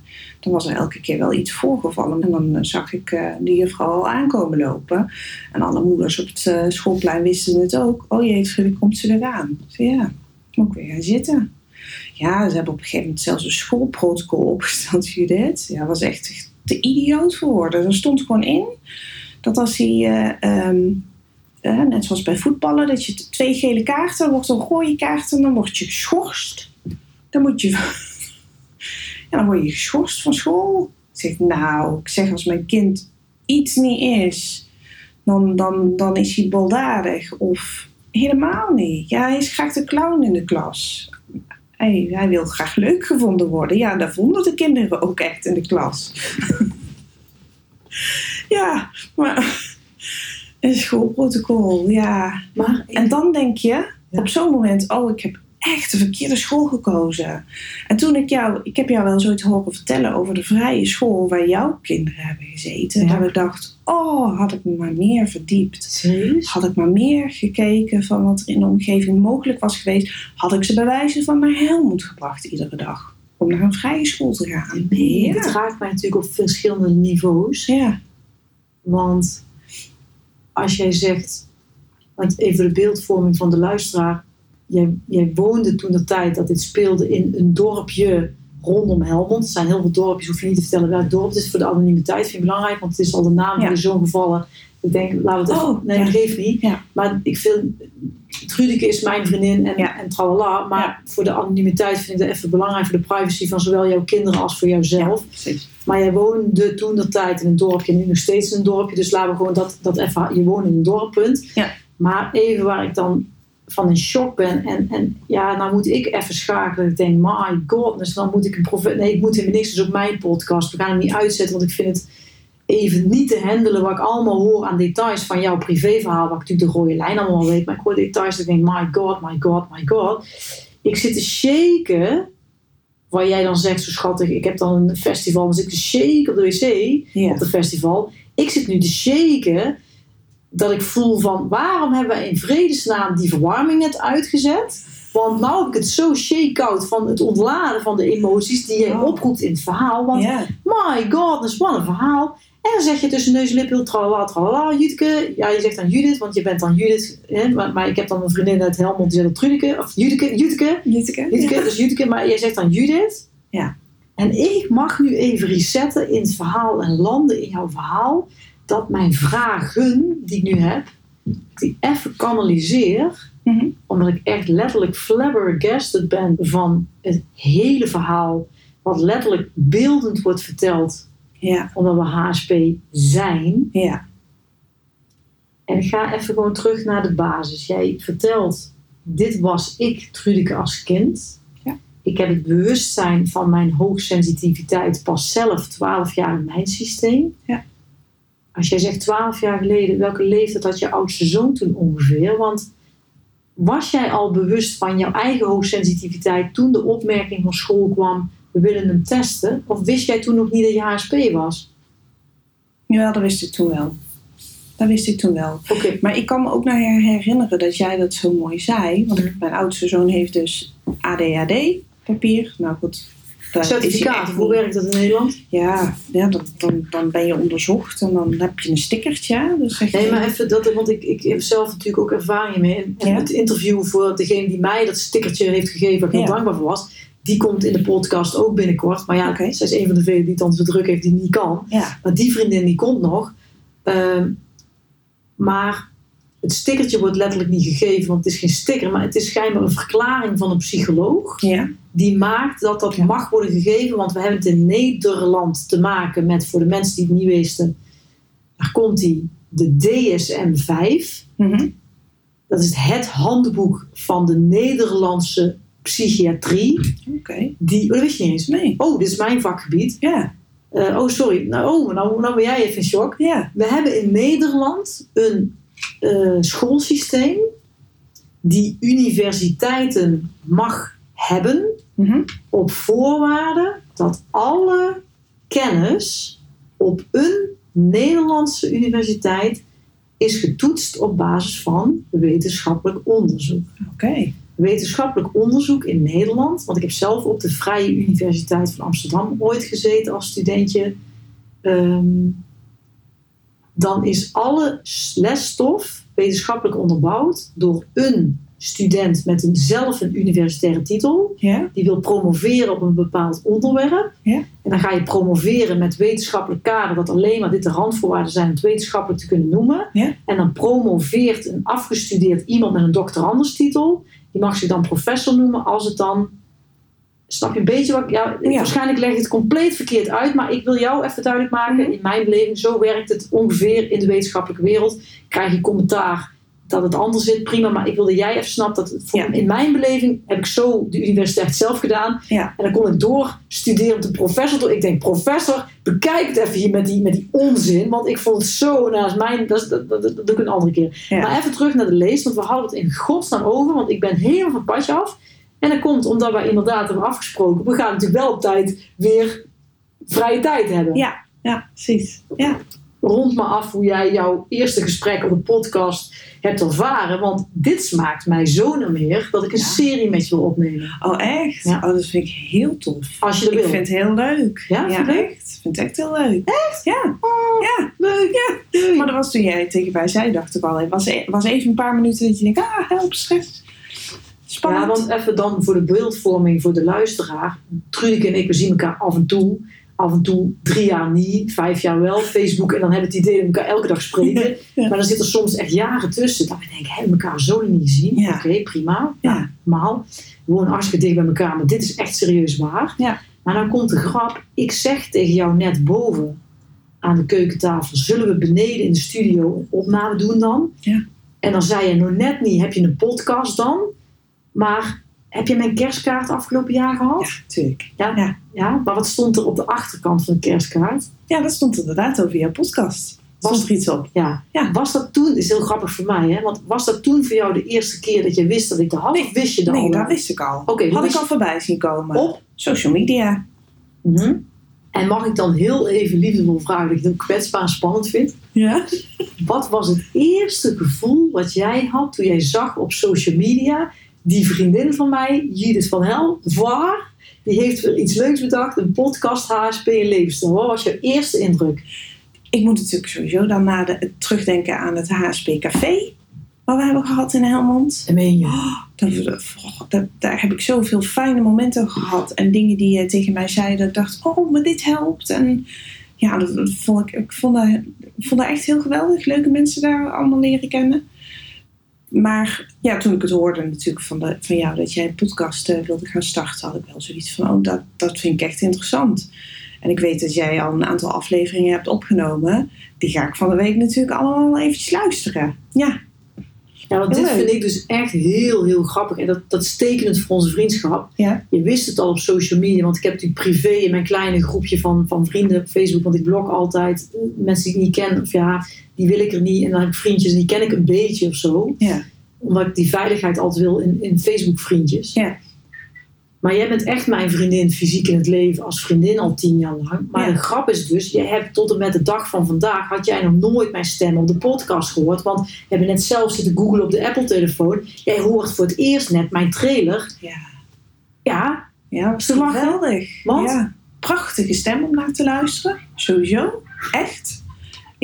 dan was er elke keer wel iets voorgevallen. En dan eh, zag ik eh de juffrouw al aankomen lopen. En alle moeders op het eh, schoolplein wisten het ook. Oh jee, komt ze eraan? Zei, ja, moet weer gaan zitten. Ja, ze hebben op een gegeven moment zelfs een schoolprotocol opgesteld, Judith. Ja, was echt te idioot voor woorden. Er stond gewoon in dat als hij, eh, ehm, eh, net zoals bij voetballen, dat je twee gele kaarten, wordt een rode kaart en dan word je geschorst. Dan moet je, ja, dan word je geschorst van school. Ik zeg, nou, ik zeg als mijn kind iets niet is, dan, dan, dan is hij baldadig. Of helemaal niet. Ja, hij is graag de clown in de klas. Hij, hij wil graag leuk gevonden worden. Ja, dat vonden de kinderen ook echt in de klas. ja, maar een schoolprotocol, ja. Maar En dan denk je Ja. op zo'n moment, oh, ik heb echt de verkeerde school gekozen. En toen ik jou, ik heb jou wel zoiets horen vertellen over de vrije school waar jouw kinderen hebben gezeten. Ja. Dat ik dacht, oh, had ik me maar meer verdiept. serieus? Had ik maar meer gekeken van wat er in de omgeving mogelijk was geweest, had ik ze bij wijze van naar Helmond gebracht iedere dag. Om naar een vrije school te gaan. Nee, Ja. het raakt mij natuurlijk op verschillende niveaus. Ja, Want als jij zegt, want even de beeldvorming van de luisteraar. Jij, jij woonde toen de tijd dat dit speelde in een dorpje rondom Helmond. Er zijn heel veel dorpjes, hoef je niet te vertellen welk dorp het is voor de anonimiteit. Vind ik belangrijk, want het is al de naam Ja. de zoon gevallen. Ik denk, laten we het even... Oh, nee, ja. dat geeft niet. Ja. Maar ik vind, Trudeke is mijn vriendin en, en tralala. Maar voor de anonimiteit vind ik dat even belangrijk. Voor de privacy van zowel jouw kinderen als voor jouzelf. Maar jij woonde toen de tijd in een dorpje, nu nog steeds in een dorpje. Dus laten we gewoon dat, dat even, je woont in een dorp, punt. Ja. Maar even waar ik dan van in shock ben. En, en ja, nou moet ik even schakelen. Ik denk, my god, dus dan moet ik een profet. Nee, ik moet helemaal niks. Dus op mijn podcast. We gaan hem niet uitzetten, want ik vind het even niet te handelen wat ik allemaal hoor aan details van jouw privéverhaal. Wat ik natuurlijk de rode lijn allemaal weet. Maar ik hoor details en ik denk, my god, my god, my god. Ik zit te shaken. Waar jij dan zegt, zo schattig, ik heb dan een festival, dan zit ik te shaken op de wc op het festival. Ik zit nu te shaken dat ik voel van waarom hebben we in vredesnaam die verwarming net uitgezet? Want nou heb ik het zo shake-out van het ontladen van de emoties die je Oh. oproept in het verhaal. Want my god, dat is wat een verhaal. En dan zeg je tussen neus en lippen, tralala, tralala, Jutke. Ja, je zegt dan Judith, want je bent dan Judith. Hè? Maar, maar ik heb dan een vriendin uit Helmond, die zegt dan Trudeke, of Jutke, Jutke. Jutke? Jutke, dus Jutke, maar jij zegt dan Judith. Ja. En ik mag nu even resetten in het verhaal en landen in jouw verhaal. Dat mijn vragen die ik nu heb, die even kanaliseer. Mhm. Omdat ik echt letterlijk flabbergasted ben van het hele verhaal. Wat letterlijk beeldend wordt verteld. Ja. Omdat we HSP zijn. Ja. En ik ga even gewoon terug naar de basis. Jij vertelt, dit was ik, Trudeke, als kind. Ja. Ik heb het bewustzijn van mijn hoogsensitiviteit pas zelf 12 jaar in mijn systeem. Ja. Als jij zegt 12 jaar geleden, welke leeftijd had je oudste zoon toen ongeveer? Want was jij al bewust van jouw eigen hoogsensitiviteit toen de opmerking van school kwam, we willen hem testen? Of wist jij toen nog niet dat je HSP was? Ja, dat wist ik toen wel. Dat wist ik toen wel. Oké, Maar ik kan me ook nog herinneren dat jij dat zo mooi zei. Want mijn oudste zoon heeft dus ADHD-papier. Nou goed. Certificaat, hoe werkt dat in Nederland? Ja, ja dan, dan, dan ben je onderzocht en dan heb je een stickertje. Dus zeg je, Nee, maar even dat, want ik, ik heb zelf natuurlijk ook ervaring mee. En Ja. het interview voor degene die mij dat stickertje heeft gegeven, waar ik heel Ja. dankbaar voor was, die komt in de podcast ook binnenkort. Maar ja, Oké. zij is een van de velen die het dan zo druk heeft die niet kan. Ja, Maar die vriendin die komt nog. Ehm, maar het stickertje wordt letterlijk niet gegeven, want het is geen sticker, maar het is schijnbaar een verklaring van een psycholoog. ja, Die maakt dat dat Ja. mag worden gegeven, want we hebben het in Nederland te maken met, voor de mensen die het niet wisten, daar komt die, de DSM-5. mhm, Dat is het handboek van de Nederlandse psychiatrie. oké. Die, oh, dat wist je niet eens. Nee, Oh, dit is mijn vakgebied. ja, Eh, oh, sorry. Nou, oh, nou, nou ben jij even in shock. ja, We hebben in Nederland een eh, schoolsysteem die universiteiten mag hebben mhm, op voorwaarde dat alle kennis op een Nederlandse universiteit is getoetst op basis van wetenschappelijk onderzoek. oké. Wetenschappelijk onderzoek in Nederland, want ik heb zelf op de Vrije Universiteit van Amsterdam ooit gezeten als studentje. Ehm, dan is alle lesstof wetenschappelijk onderbouwd door een student met een, zelf een universitaire titel Ja, die wil promoveren op een bepaald onderwerp. Ja. En dan ga je promoveren met wetenschappelijk kader, dat alleen maar dit de randvoorwaarden zijn om het wetenschappelijk te kunnen noemen. Ja. En dan promoveert een afgestudeerd iemand met een doctorandus titel, die mag zich dan professor noemen als het dan. Snap je een beetje wat ik. Ja, Ja. Waarschijnlijk leg ik het compleet verkeerd uit, maar ik wil jou even duidelijk maken. Mhm. In mijn beleving, zo werkt het ongeveer in de wetenschappelijke wereld. Krijg je commentaar dat het anders zit, prima. Maar ik wilde jij even snappen dat het voor- Ja. in mijn beleving heb ik zo de universiteit zelf gedaan. Ja. En dan kon ik doorstuderen op de professor. toe. Ik denk, professor, bekijk het even hier met die, met die onzin. Want ik vond het zo, is mijn, dat, dat, dat, dat doe ik een andere keer. Ja. Maar even terug naar de lees, want we hadden het in godsnaam over. Want ik ben helemaal van het padje af. En dat komt omdat wij inderdaad hebben afgesproken. We gaan natuurlijk wel op tijd weer vrije tijd hebben. Ja. ja, precies. Ja, Rond me af hoe jij jouw eerste gesprek op de podcast hebt ervaren. Want dit smaakt mij zo naar meer dat ik een Ja. serie met je wil opnemen. oh echt? Ja. Oh, dat vind ik heel tof. Als je dat Ik wil. vind het heel leuk. Ja, vind je leuk? echt. Ik vind het echt heel leuk. Echt? Ja. Ja. Leuk, ja. Maar dat was toen jij tegen mij zei, dacht ik al. Het was, e- was even een paar minuten dat je denkt, ah, help, stress. Ja, want even dan voor de beeldvorming voor de luisteraar. Trudeke en ik, we zien elkaar af en toe. Af en toe drie jaar niet, vijf jaar wel. Facebook en dan hebben we het idee dat we elkaar elke dag spreken. Ja. Maar dan zit er soms echt jaren tussen. Dat we denken, hebben we elkaar zo niet gezien? Ja. Oké, prima. Ja. Nou, normaal. We wonen hartstikke dicht bij elkaar, maar dit is echt serieus waar. Ja. Maar dan komt de grap. Ik zeg tegen jou net boven aan de keukentafel. Zullen we beneden in de studio een opname doen dan? Ja. En dan zei je nog net niet, heb je een podcast dan? Maar heb je mijn kerstkaart afgelopen jaar gehad? Ja, natuurlijk. Ja. Ja. Ja, maar wat stond er op de achterkant van de kerstkaart? Ja, dat stond inderdaad over jouw podcast. Stond er iets op? Ja. Ja. Was dat toen, dat is heel grappig voor mij, hè? Want was dat toen voor jou de eerste keer dat je wist dat ik dat had? Of wist je dat Nee, al? dat wist ik al. Oké, Had ik al voorbij zien komen. Op? Social media. Mhm. En mag ik dan heel even liefdevol vragen, dat ik het kwetsbaar en spannend vind? Ja. Wat was het eerste gevoel wat jij had toen jij zag op social media die vriendin van mij, Judith van Hel, waar, die heeft weer iets leuks bedacht, een podcast HSP en levensstijl. Wat was jouw eerste indruk? Ik moet natuurlijk sowieso dan naar de, terugdenken aan het HSP Café. Wat we hebben gehad in Helmond. En meen je? Oh, dat, dat- daar heb ik zoveel fijne momenten gehad. En dingen die je tegen mij zei. Dat ik dacht, oh, maar dit helpt. En ja, dat, dat vond ik, ik vond dat, ik vond dat echt heel geweldig. Leuke mensen daar allemaal leren kennen. Maar ja, toen ik het hoorde natuurlijk van, de, van jou dat jij een podcast eh, wilde gaan starten, had ik wel zoiets van, oh, dat, dat vind ik echt interessant. En ik weet dat jij al een aantal afleveringen hebt opgenomen. Die ga ik van de week natuurlijk allemaal eventjes luisteren. Ja, Ja, want dit leuk. vind ik dus echt heel, heel grappig. En dat, dat is tekenend voor onze vriendschap. Ja. Je wist het al op social media, want ik heb natuurlijk privé in mijn kleine groepje van, van vrienden op Facebook, want ik blog altijd mensen die ik niet ken, of ja, die wil ik er niet. En dan heb ik vriendjes en die ken ik een beetje of zo. ja, Omdat ik die veiligheid altijd wil in, in Facebook vriendjes. Ja. Maar jij bent echt mijn vriendin fysiek in het leven als vriendin al tien jaar lang. Maar Ja. de grap is dus, jij hebt tot en met de dag van vandaag had jij nog nooit mijn stem op de podcast gehoord. Want we hebben net zelf zitten googlen op de Apple telefoon. Jij hoort voor het eerst net mijn trailer. ja. Ja, Ja, lachen? geweldig. Want? Ja, prachtige stem om naar te luisteren. Sowieso. Echt.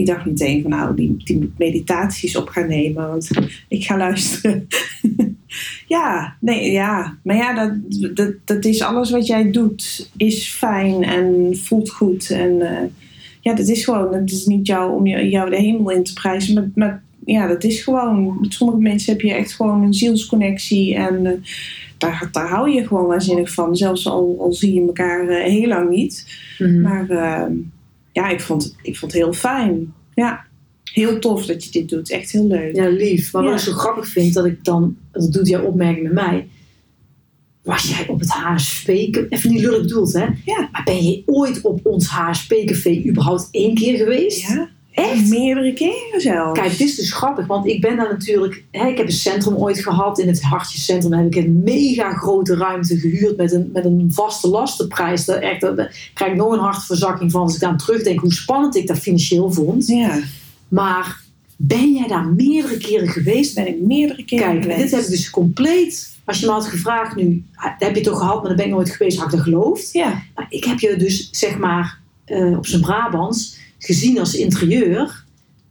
Ik dacht meteen van nou, die, die meditaties op gaan nemen. Want ik ga luisteren. ja, nee, ja. Maar ja, dat, dat, dat is alles wat jij doet. Is fijn en voelt goed. En eh, ja, dat is gewoon. Het is niet jou om jou de hemel in te prijzen. Maar, maar ja, dat is gewoon. Met sommige mensen heb je echt gewoon een zielsconnectie. En eh, daar, daar hou je gewoon waanzinnig van. Zelfs al, al zie je elkaar eh, heel lang niet. Maar eh, ja, ik vond, het- ik vond het heel fijn. Ja, heel tof dat je dit doet. Echt heel leuk. ja lief. Maar Ja. wat ik zo grappig vind, dat ik dan, dat doet jouw opmerking met mij. Was jij op het HSP, even niet lullig bedoeld hè, Ja. maar ben je ooit op ons HSP-café überhaupt één keer geweest? Ja, Echt? meerdere keren zelfs. Kijk, dit is dus grappig, want ik ben daar natuurlijk. Hè, ik heb een centrum ooit gehad. In het Hartjescentrum heb ik een mega grote ruimte gehuurd met een, met een vaste lastenprijs. Daar, echt, daar krijg ik nog een hartverzakking van als ik aan terugdenk hoe spannend ik dat financieel vond. Ja, Maar ben jij daar meerdere keren geweest? ben ik meerdere keren Kijk, geweest. dit heb ik dus compleet. Als je me had gevraagd nu, dat heb je het toch gehad, maar dan ben ik nooit geweest, had ik dat geloofd. Ja, Maar ik heb je dus, zeg maar, eh, op zijn Brabants gezien als interieur.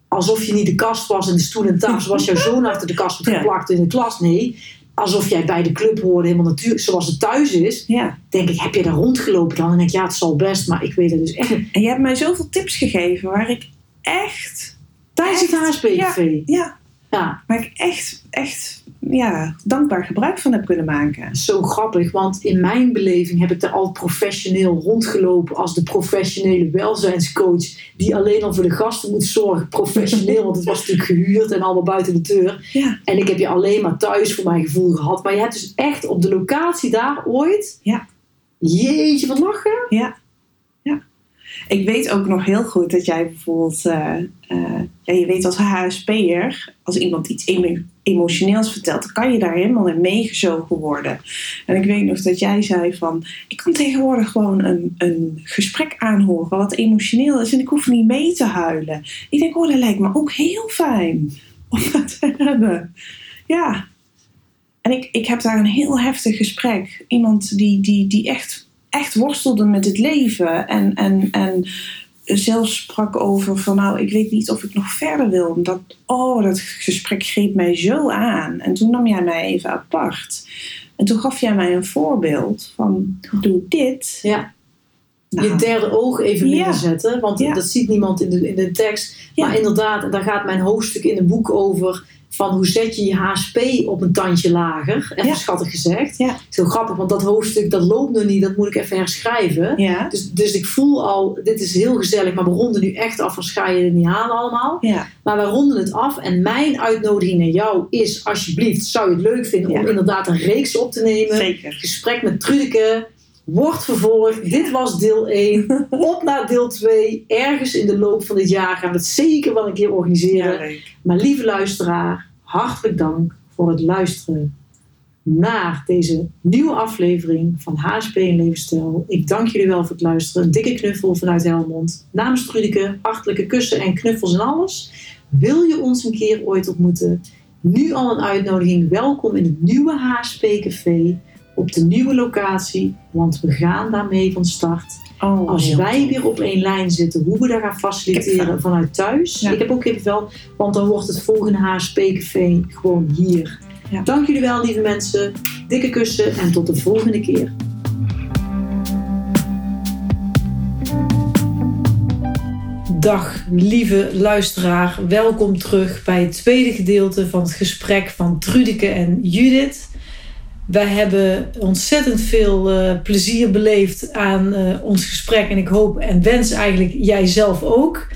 Alsof je niet de kast was en de stoel en tafel, zoals jouw zoon achter de kast wordt geplakt in de klas. Nee, alsof jij bij de club hoorde, helemaal natuurlijk, zoals het thuis is. ja. Denk ik, heb je daar rondgelopen dan? En denk ik, ja, het zal best, maar ik weet het dus echt. En je hebt mij zoveel tips gegeven waar ik echt, Tijdens het? HSP-café. ja, Ja. waar ik echt, echt ja, dankbaar gebruik van heb kunnen maken. zo grappig, want in mijn beleving heb ik daar al professioneel rondgelopen als de professionele welzijnscoach die alleen al voor de gasten moet zorgen. Professioneel, want het was natuurlijk gehuurd en allemaal buiten de deur. Ja. En ik heb je alleen maar thuis voor mijn gevoel gehad. Maar je hebt dus echt op de locatie daar ooit. Ja. Jeetje, wat lachen. Ja. ja. Ik weet ook nog heel goed dat jij bijvoorbeeld, eh, ja, je weet als HSP'er, als iemand iets emo- emotioneels vertelt, dan kan je daar helemaal in meegezogen worden. En ik weet nog dat jij zei van, ik kan tegenwoordig gewoon een, een gesprek aanhoren wat emotioneel is en ik hoef niet mee te huilen. Ik denk, oh, dat lijkt me ook heel fijn om dat te hebben. Ja. En ik, ik heb daar een heel heftig gesprek. Iemand die, die, die echt, echt worstelde met het leven. En, en, en zelfs sprak over van nou, ik weet niet of ik nog verder wil. Dat, oh, dat gesprek greep mij zo aan. En toen nam jij mij even apart. En toen gaf jij mij een voorbeeld van doe dit. Ja. Nou, Je derde oog even Ja. neerzetten, want Ja. dat ziet niemand in de, in de tekst. Ja. Maar inderdaad, daar gaat mijn hoofdstuk in een boek over. Van hoe zet je je HSP op een tandje lager. Even Ja. schattig gezegd. Ja. Zo grappig, want dat hoofdstuk dat loopt nog niet. Dat moet ik even herschrijven. Ja. Dus, dus ik voel al, dit is heel gezellig, maar we ronden nu echt af, als ga je het niet halen allemaal. Ja. Maar we ronden het af en mijn uitnodiging naar jou is, alsjeblieft, zou je het leuk vinden om inderdaad een reeks op te nemen. Zeker. Gesprek met Trudeke wordt vervolgd. Dit was deel 1. Op naar deel 2. Ergens in de loop van dit jaar gaan we het zeker wel een keer organiseren. Ja. Maar lieve luisteraar, hartelijk dank voor het luisteren naar deze nieuwe aflevering van HSP en Levensstijl. Ik dank jullie wel voor het luisteren. Een dikke knuffel vanuit Helmond. Namens Trudeke, hartelijke kussen en knuffels en alles. Wil je ons een keer ooit ontmoeten? Nu al een uitnodiging. Welkom in het nieuwe HSP Café op de nieuwe locatie, want we gaan daarmee van start. Oh, Als wij weer op één lijn zitten, hoe we dat gaan faciliteren vanuit thuis. Ja. Ik heb ook kippenvel, want dan wordt het volgende HSP-café gewoon hier. Ja. Dank jullie wel, lieve mensen. Dikke kussen en tot de volgende keer. Dag, lieve luisteraar. Welkom terug bij het tweede gedeelte van het gesprek van Trudeke en Judith. Wij hebben ontzettend veel eh, plezier beleefd aan eh, ons gesprek. En ik hoop en wens eigenlijk jij zelf ook.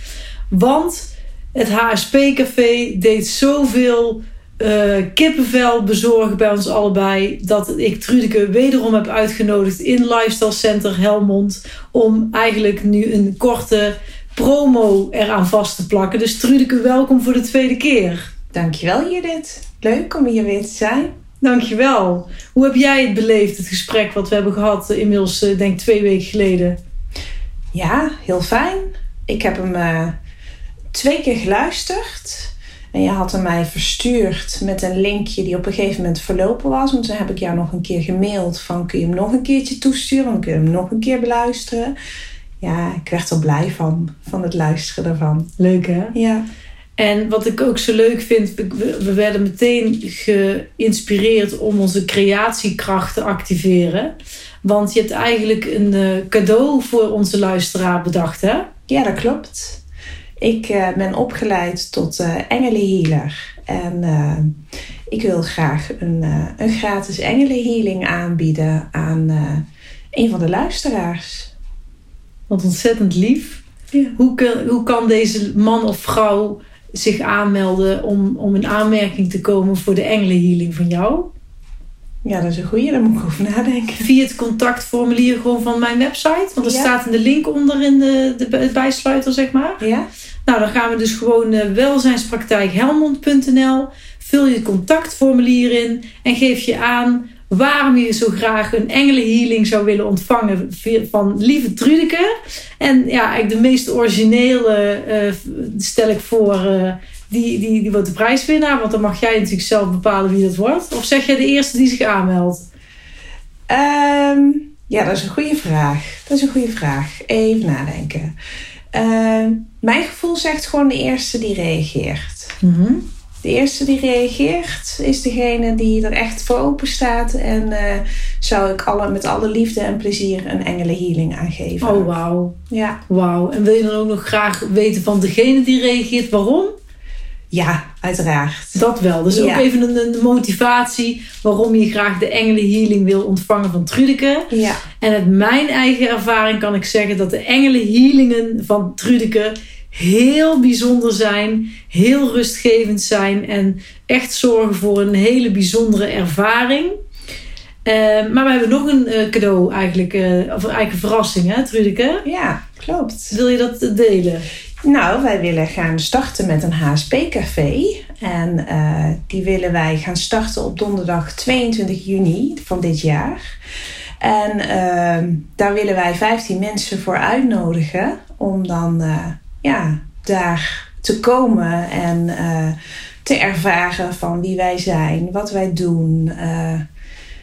Want het HSP-café deed zoveel eh, kippenvel bezorgen bij ons allebei. Dat ik Trudeke wederom heb uitgenodigd in Lifestyle Center Helmond. Om eigenlijk nu een korte promo eraan vast te plakken. Dus Trudeke, welkom voor de tweede keer. Dankjewel Judith. Leuk om hier weer te zijn. Dankjewel. Hoe heb jij het beleefd, het gesprek wat we hebben gehad eh, inmiddels, eh, denk ik, twee weken geleden? Ja, heel fijn. Ik heb hem eh, twee keer geluisterd. En je had hem mij verstuurd met een linkje die op een gegeven moment verlopen was. En toen heb ik jou nog een keer gemaild van kun je hem nog een keertje toesturen? Dan kun je hem nog een keer beluisteren. Ja, ik werd er blij van, van het luisteren ervan. Leuk hè? Ja, En wat ik ook zo leuk vind, we, we werden meteen geïnspireerd om onze creatiekracht te activeren. Want je hebt eigenlijk een eh, cadeau voor onze luisteraar bedacht hè? ja dat klopt. Ik eh, ben opgeleid tot eh engelenhealer. En ik wil graag een, een gratis engelenhealing aanbieden aan een van de luisteraars. Wat ontzettend lief. Ja. Hoe, kan, hoe kan deze man of vrouw zich aanmelden om, om in aanmerking te komen voor de engelenhealing van jou? Ja, dat is een goeie. Daar moet ik over nadenken. Via het contactformulier gewoon van mijn website. Want er Ja. staat in de link onder in de, de, bijsluiter, zeg maar. Ja? Nou, dan gaan we dus gewoon uh, welzijnspraktijkhelmond.nl. Vul je het contactformulier in en geef je aan waarom je zo graag een engelenhealing zou willen ontvangen van lieve Trudeke. En ja, eigenlijk de meest originele eh, stel ik voor, eh, die, die, die wordt de prijswinnaar. Want dan mag jij natuurlijk zelf bepalen wie dat wordt. Of zeg jij de eerste die zich aanmeldt? Ehm, ja, dat is een goede vraag. Dat is een goede vraag. Even nadenken. Ehm, mijn gevoel zegt gewoon de eerste die reageert. Mhm. De eerste die reageert is degene die er echt voor open staat. En eh, zou ik alle, met alle liefde en plezier een engelenhealing aangeven. Oh, wauw. Ja. Wauw. En wil je dan ook nog graag weten van degene die reageert waarom? ja, uiteraard. Dat wel. Dus Ja. ook even een, een motivatie waarom je graag de engelenhealing wil ontvangen van Trudeke. Ja, En uit mijn eigen ervaring kan ik zeggen dat de engelenhealingen van Trudeke heel bijzonder zijn, heel rustgevend zijn en echt zorgen voor een hele bijzondere ervaring. Eh, maar we hebben nog een eh, cadeau eigenlijk, eh, of eigenlijk een verrassing hè Trudeke? ja, klopt. Wil je dat delen? Nou, wij willen gaan starten met een HSP-café. En die willen wij gaan starten op donderdag 22 juni van dit jaar. En ehm, daar willen wij 15 mensen voor uitnodigen om dan ja, daar te komen en eh, te ervaren van wie wij zijn, wat wij doen, eh,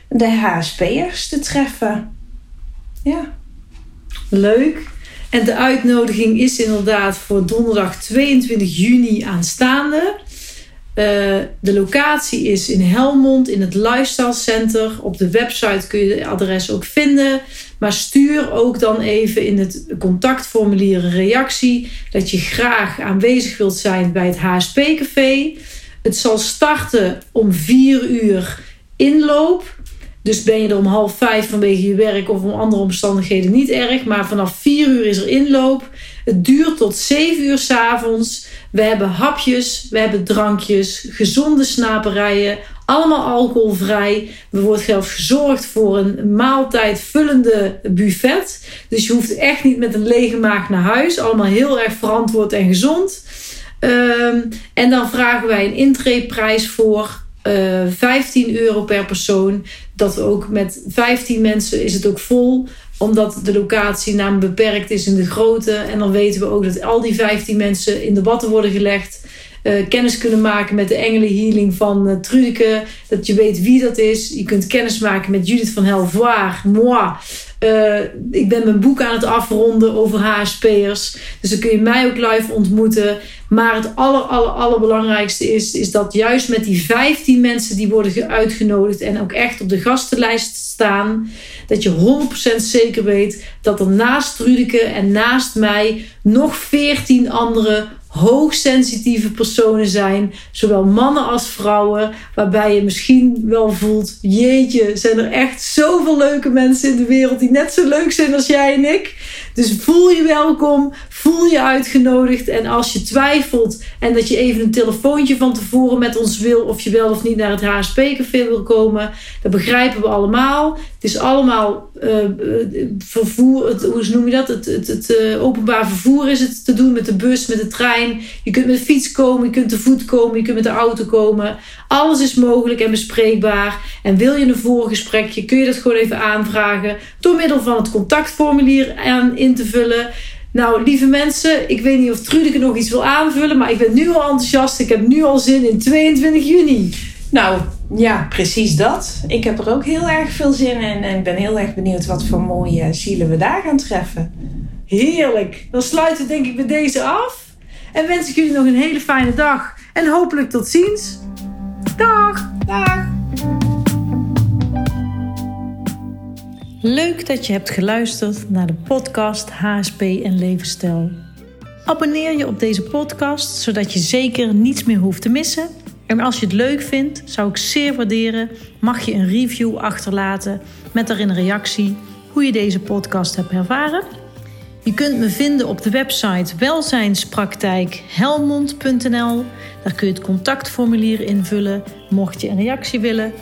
de HSP'ers te treffen. Ja. Leuk. En de uitnodiging is inderdaad voor donderdag 22 juni aanstaande. Eh, de locatie is in Helmond in het Lifestyle Center. Op de website kun je het adres ook vinden. Maar stuur ook dan even in het contactformulier een reactie dat je graag aanwezig wilt zijn bij het HSP-café. Het zal starten om 4 uur inloop. Dus ben je er om half vijf vanwege je werk of om andere omstandigheden niet erg. Maar vanaf 4 uur is er inloop. Het duurt tot 7 uur s avonds. We hebben hapjes, we hebben drankjes, gezonde snaperijen, allemaal alcoholvrij. Er wordt zelfs gezorgd voor een maaltijd vullende buffet. Dus je hoeft echt niet met een lege maag naar huis. Allemaal heel erg verantwoord en gezond. Um, en dan vragen wij een intreeprijs voor uh, eh, 15 euro per persoon. Dat ook met 15 mensen is het ook vol omdat de locatie namelijk beperkt is in de grootte. En dan weten we ook dat al die 15 mensen in de watten worden gelegd. Uh, kennis kunnen maken met de engelenhealing van uh, Trudeke. Dat je weet wie dat is. Je kunt kennis maken met Judith van Helvoire, moi. Uh, ik ben mijn boek aan het afronden over HSP'ers. Dus dan kun je mij ook live ontmoeten. Maar het aller, aller, allerbelangrijkste is, is dat juist met die 15 mensen die worden uitgenodigd en ook echt op de gastenlijst staan, dat je 100% zeker weet dat er naast Rudeke en naast mij nog 14 andere hoogsensitieve personen zijn, zowel mannen als vrouwen, waarbij je misschien wel voelt: jeetje, zijn er echt zoveel leuke mensen in de wereld die net zo leuk zijn als jij en ik. Dus voel je welkom, voel je uitgenodigd. En als je twijfelt en dat je even een telefoontje van tevoren met ons wil, of je wel of niet naar het HSP-café wil komen, dat begrijpen we allemaal. Het is allemaal uh, vervoer, het, hoe noem je dat? Het, het, het uh, openbaar vervoer is het te doen met de bus, met de trein. Je kunt met de fiets komen, je kunt te voet komen, je kunt met de auto komen. Alles is mogelijk en bespreekbaar. En wil je een voorgesprekje, kun je dat gewoon even aanvragen door middel van het contactformulier aan in te vullen. Nou, lieve mensen, ik weet niet of Trudeke nog iets wil aanvullen, maar ik ben nu al enthousiast. Ik heb nu al zin in 22 juni. Nou, ja, precies dat. Ik heb er ook heel erg veel zin in en ben heel erg benieuwd wat voor mooie zielen we daar gaan treffen. Heerlijk. Dan sluiten we denk ik met deze af. En wens ik jullie nog een hele fijne dag. En hopelijk tot ziens. Dag. Dag. Leuk dat je hebt geluisterd naar de podcast HSP en Levensstijl. Abonneer je op deze podcast zodat je zeker niets meer hoeft te missen. En als je het leuk vindt, zou ik zeer waarderen, mag je een review achterlaten met daarin een reactie hoe je deze podcast hebt ervaren. Je kunt me vinden op de website welzijnspraktijkhelmond.nl. Daar kun je het contactformulier invullen mocht je een reactie willen.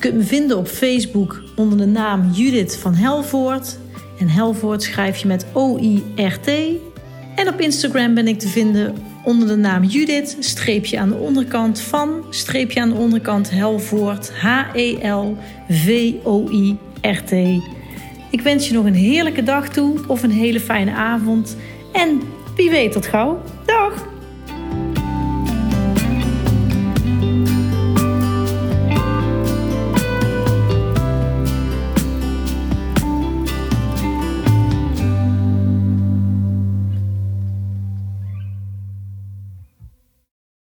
Je kunt me vinden op Facebook onder de naam Judith van Helvoort. En Helvoort schrijf je met O-I-R-T. En op Instagram ben ik te vinden onder de naam Judith, streepje aan de onderkant van, streepje aan de onderkant Helvoort, H-E-L-V-O-I-R-T. Ik wens je nog een heerlijke dag toe of een hele fijne avond. En wie weet tot gauw. Dag!